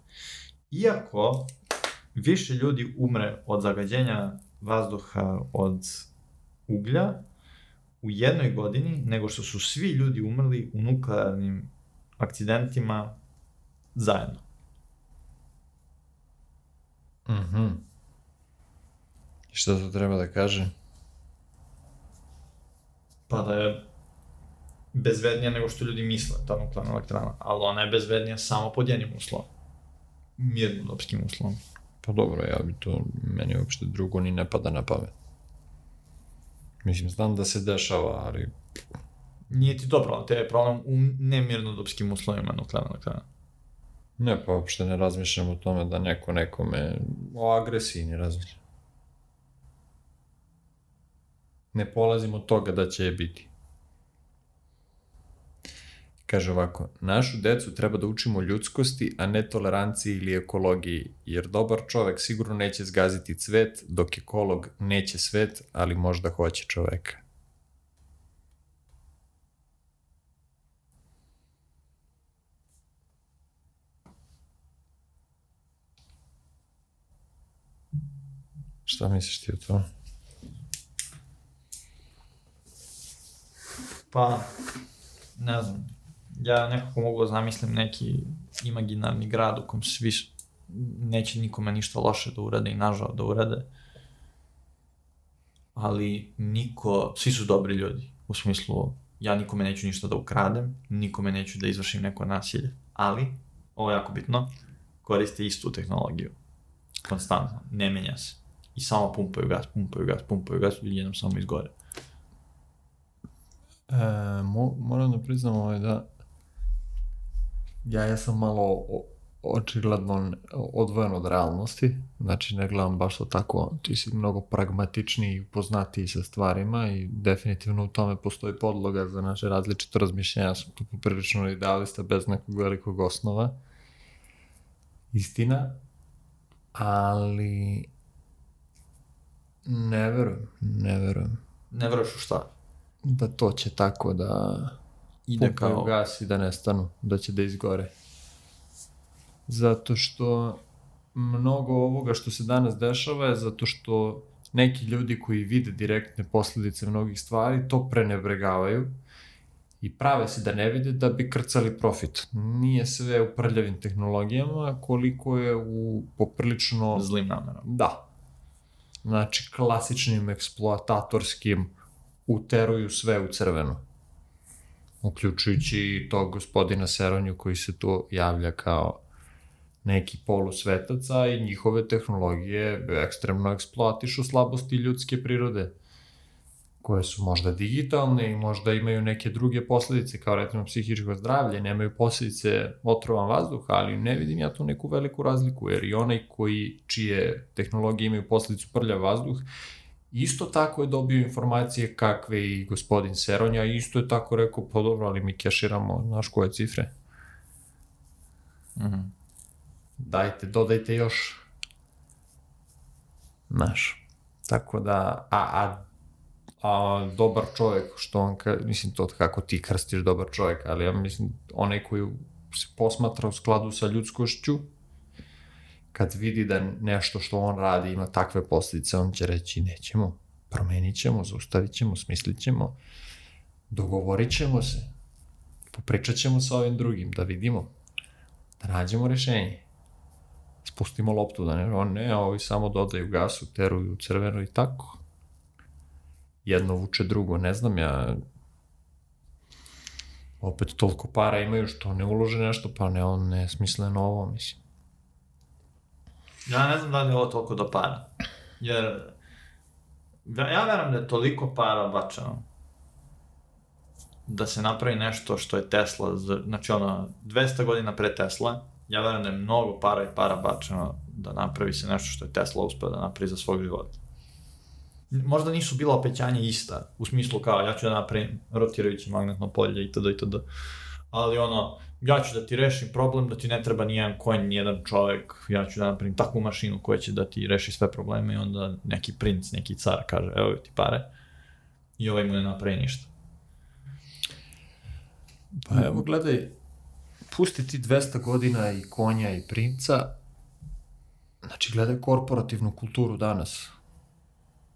Iako više ljudi umre od zagađenja vazduha od uglja u jednoj godini nego što su svi ljudi umrli u nuklearnim akcidentima zajedno. Mhm. I šta to treba da kaže? Pa da je bezvednija nego što ljudi misle, ta nuklearna elektrana. Ali ona je bezvednija samo pod jednim uslovom. Mirnodopskim uslovom. Pa dobro, ja bi to, meni uopšte drugo ni ne pada na pamet. Mislim, znam da se dešava, ali... Nije ti to problem, te je problem u nemirnodopskim uslovima nuklearna elektrana. Ne, pa uopšte ne razmišljam o tome da neko nekome o agresiji ne razmišljam. Ne polazim od toga da će je biti. Kaže ovako, našu decu treba da učimo ljudskosti, a ne toleranciji ili ekologiji, jer dobar čovek sigurno neće zgaziti cvet, dok ekolog neće svet, ali možda hoće čoveka. Šta misliš ti o to? Pa, ne znam, ja nekako mogu da zamislim neki imaginarni grad u kom svi neće nikome ništa loše da urade i nažao da urade. Ali niko, svi su dobri ljudi. U smislu, ja nikome neću ništa da ukradem, nikome neću da izvršim neko nasilje. Ali, ovo je jako bitno, koriste istu tehnologiju. Konstantno, ne menja se. I samo pumpaju gas, pumpaju gas, pumpaju gas i jednom samo izgore. E, mo, moram da priznam ovaj da ja, ja sam malo očigledno odvojen od realnosti, znači ne gledam baš to tako, ti si mnogo pragmatičniji i upoznatiji sa stvarima i definitivno u tome postoji podloga za naše različite razmišljenja, ja sam tu poprilično idealista bez nekog velikog osnova. Istina, ali ne verujem, ne verujem Ne veruješ u šta? da to će tako da Ide pumpaju kao... gas i da nestanu, da će da izgore. Zato što mnogo ovoga što se danas dešava je zato što neki ljudi koji vide direktne posledice mnogih stvari to prenebregavaju i prave se da ne vide da bi krcali profit. Nije sve u prljavim tehnologijama koliko je u poprilično Zlim namerom. Da. Znači, klasičnim eksploatatorskim uteruju sve u crveno. Uključujući i tog gospodina Seronju koji se tu javlja kao neki polusvetaca i njihove tehnologije ekstremno eksploatišu slabosti ljudske prirode koje su možda digitalne i možda imaju neke druge posledice, kao recimo psihičko zdravlje, nemaju posledice otrovan vazduha, ali ne vidim ja tu neku veliku razliku, jer i onaj koji, čije tehnologije imaju posledicu prljav vazduh, isto tako je dobio informacije kakve i gospodin Seronja, isto je tako rekao, pa dobro, ali mi keširamo, znaš koje cifre, Mhm. dajte, dodajte još. Znaš, tako da, a, a a dobar čovjek, što on, ka, mislim to kako ti krstiš dobar čovjek, ali ja mislim onaj koji se posmatra u skladu sa ljudskošću, kad vidi da nešto što on radi ima takve posljedice, on će reći nećemo, promenit ćemo, zaustavit ćemo, smislit ćemo, dogovorit ćemo se, popričat ćemo sa ovim drugim, da vidimo, da nađemo rešenje. spustimo loptu, da ne, on ne, ovi samo dodaju gasu, teruju crveno i tako. Jedno vuče drugo, ne znam ja, opet toliko para imaju što ne ulože nešto, pa ne, on ne smisle novo, mislim. Ja ne znam da li je ovo toliko do para. Jer ja veram da je toliko para bačeno da se napravi nešto što je Tesla, znači ono, 200 godina pre Tesla, ja verujem da je mnogo para i para bačeno da napravi se nešto što je Tesla uspeo da napravi za svog života. Možda nisu bila opećanja ista, u smislu kao ja ću da napravim rotirajuće magnetno polje itd. itd. Ali ono, ja ću da ti rešim problem da ti ne treba ni jedan konj, ni jedan čovek, ja ću da napravim takvu mašinu koja će da ti reši sve probleme i onda neki princ, neki car kaže evo ti pare i ovaj mu ne napravi ništa. Pa evo gledaj, pusti ti 200 godina i konja i princa, znači gledaj korporativnu kulturu danas.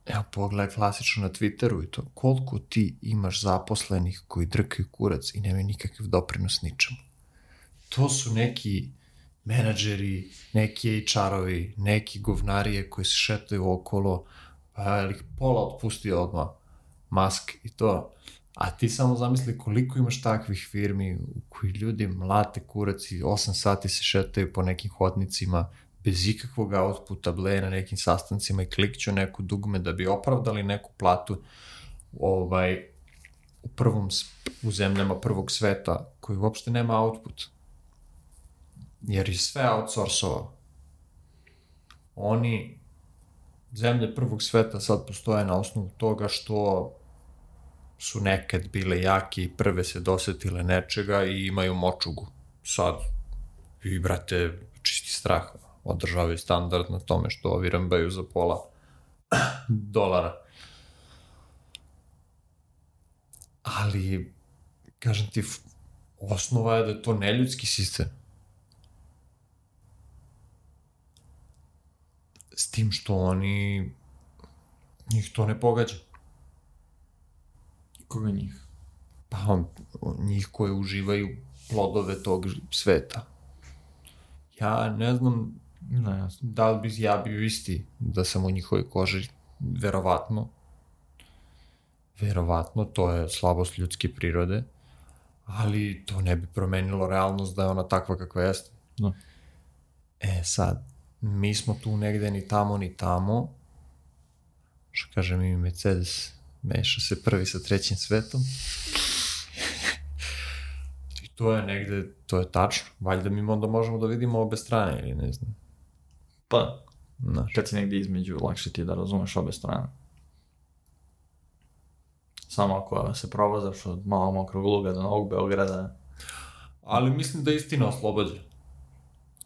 Evo pogledaj klasično na Twitteru i to, koliko ti imaš zaposlenih koji drkaju kurac i nemaju nikakav doprinos ničemu. To su neki menadžeri, neki HR-ovi, neki govnarije koji se šetaju okolo, pa ih pola otpustio odmah Musk i to. A ti samo zamisli koliko imaš takvih firmi u koji ljudi mlate kurac i 8 sati se šetaju po nekim hodnicima bez ikakvog outputa, bleje na nekim sastancima i klikću neku dugme da bi opravdali neku platu ovaj, u prvom, u zemljama prvog sveta koji uopšte nema output. Jer je sve outsourcovao. Oni, zemlje prvog sveta sad postoje na osnovu toga što su nekad bile jaki i prve se dosetile nečega i imaju močugu. Sad, vi, brate, čisti strah, održavaju standard na tome što ovi rambaju za pola dolara. Ali, kažem ti, osnova je da je to neljudski sistem. S tim što oni, njih to ne pogađa. Koga njih? Pa on, njih koji uživaju plodove tog sveta. Ja ne znam ne, da li bi ja bio isti da sam u njihovoj koži, verovatno. Verovatno, to je slabost ljudske prirode, ali to ne bi promenilo realnost da je ona takva kakva jeste. Da. E sad, mi smo tu negde ni tamo ni tamo, što kaže mi Mercedes, meša se prvi sa trećim svetom. I to je negde, to je tačno. Valjda mi onda možemo da vidimo obe strane ili ne znam. Pa, Znaš. kad si negde između, lakše ti je da razumeš obe strane. Samo ako se provozaš od malog mokrog luga do Novog Beograda. Ali mislim da istina oslobađa.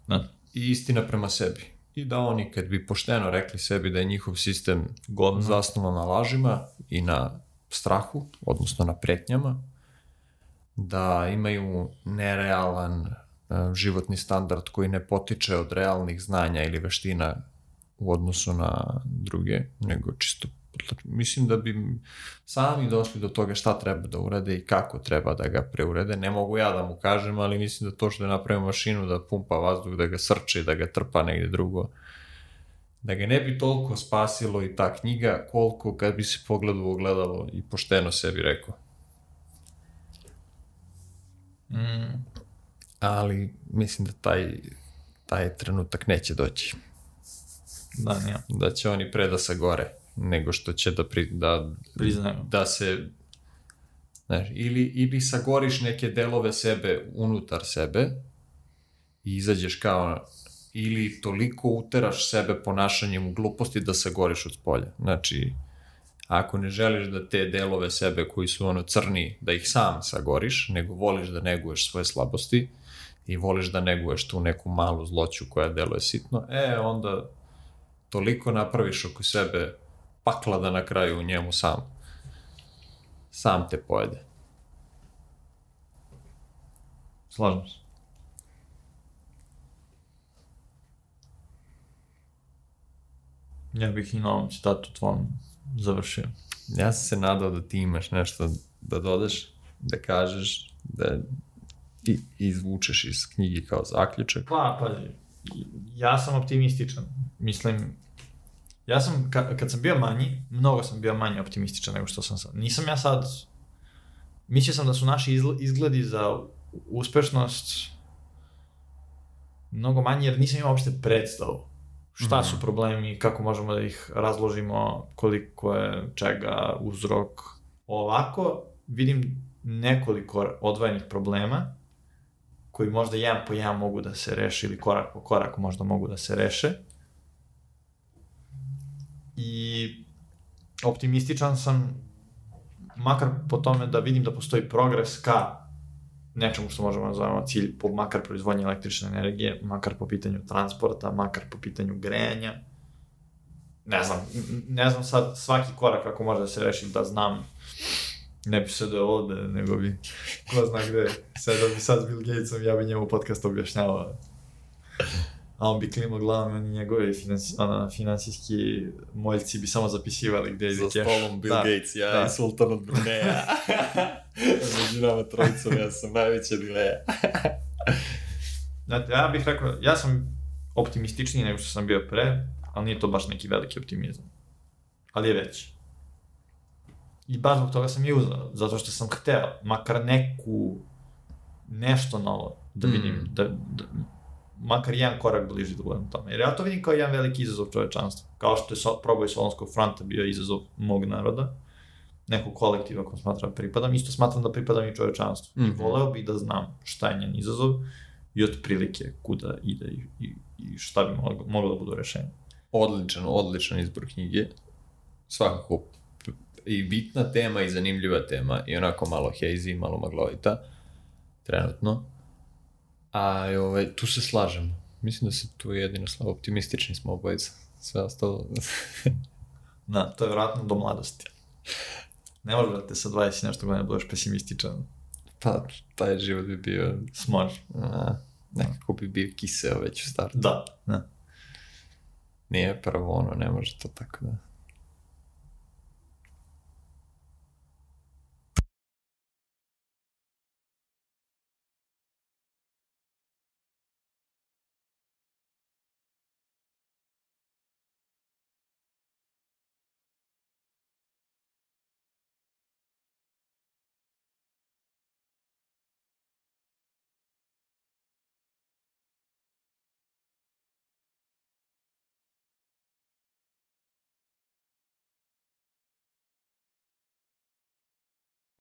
Ne. I istina prema sebi. I da oni kad bi pošteno rekli sebi da je njihov sistem Godno. zasnovan na lažima i na strahu, odnosno na pretnjama, da imaju nerealan životni standard koji ne potiče od realnih znanja ili veština u odnosu na druge, nego čisto mislim da bi sami došli do toga šta treba da urade i kako treba da ga preurede. Ne mogu ja da mu kažem, ali mislim da to što je napravio mašinu da pumpa vazduh, da ga srče, da ga trpa negde drugo, da ga ne bi toliko spasilo i ta knjiga koliko kad bi se pogledalo ogledalo i pošteno sebi rekao. Mm, Ali mislim da taj, taj trenutak neće doći. da, nije. Da će oni pre da se gore nego što će da, pri, da, Priznaju. da se znaš, ili, ili sagoriš neke delove sebe unutar sebe i izađeš kao ili toliko uteraš sebe ponašanjem u gluposti da sagoriš od spolja. Znači, ako ne želiš da te delove sebe koji su ono crni, da ih sam sagoriš, nego voliš da neguješ svoje slabosti i voliš da neguješ tu neku malu zloću koja deluje sitno, e, onda toliko napraviš oko sebe pakla da na kraju u njemu sam sam te pojede. Slažem se. Ja bih i na ovom citatu tvom završio. Ja sam se nadao da ti imaš nešto da dodaš, da kažeš, da i, izvučeš iz knjige kao zaključak. Pa, pazi, ja sam optimističan. Mislim, ja sam, ka, kad sam bio manji, mnogo sam bio manje optimističan nego što sam sad. Nisam ja sad, mislio sam da su naši izgledi za uspešnost mnogo manji, jer nisam imao uopšte predstavu šta mm. su problemi, kako možemo da ih razložimo, koliko je čega uzrok. Ovako vidim nekoliko odvojenih problema koji možda jedan po jedan mogu da se reše ili korak po korak možda mogu da se reše. I optimističan sam makar po tome da vidim da postoji progres ka nečemu što možemo da nazvati cilj, po, makar proizvodnje električne energije, makar po pitanju transporta, makar po pitanju grejanja. Ne znam, ne znam sad svaki korak kako može da se reši da znam ne bi se da ovde, nego bi, ko zna gde, sedao bi sad s Bill Gatesom, ja bi njemu podcast objašnjavao. A on bi klimao glavom, oni njegovi finansi, ona, finansijski moljci bi samo zapisivali gde ide keš. Za stolom Bill da, Gates, ja da. i Sultan od Bruneja. Među nama trojicom, ja sam najveća dileja. Znate, ja bih rekao, ja sam optimističniji nego što sam bio pre, ali nije to baš neki veliki optimizam. Ali je veći. I baš zbog toga sam i uzao, zato što sam hteo, makar neku, nešto novo da vidim, mm. da, da, makar jedan korak bliži da budem tome. Jer ja to vidim kao jedan veliki izazov čovečanstva. Kao što je so, proboj Solonskog fronta bio izazov mog naroda, nekog kolektiva kom smatram da pripadam, isto smatram da pripadam i čovečanstvu. Mm. I mhm. voleo bih da znam šta je njen izazov i otprilike kuda ide i, i, i šta bi moglo, moglo da budu rešenje. Odličan, odličan izbor knjige. Svakako i bitna tema i zanimljiva tema i onako malo hazy, malo maglovita trenutno. A ovaj, tu se slažemo. Mislim da se tu jedino slavo optimistični smo obojica. Sve ostalo... da, to je vratno do mladosti. Ne može da te sa 20 nešto godina budeš pesimističan. Pa, taj život bi bio... Smor. A, nekako bi bio kiseo već u startu. Da, da. Nije prvo ono, ne može to tako da...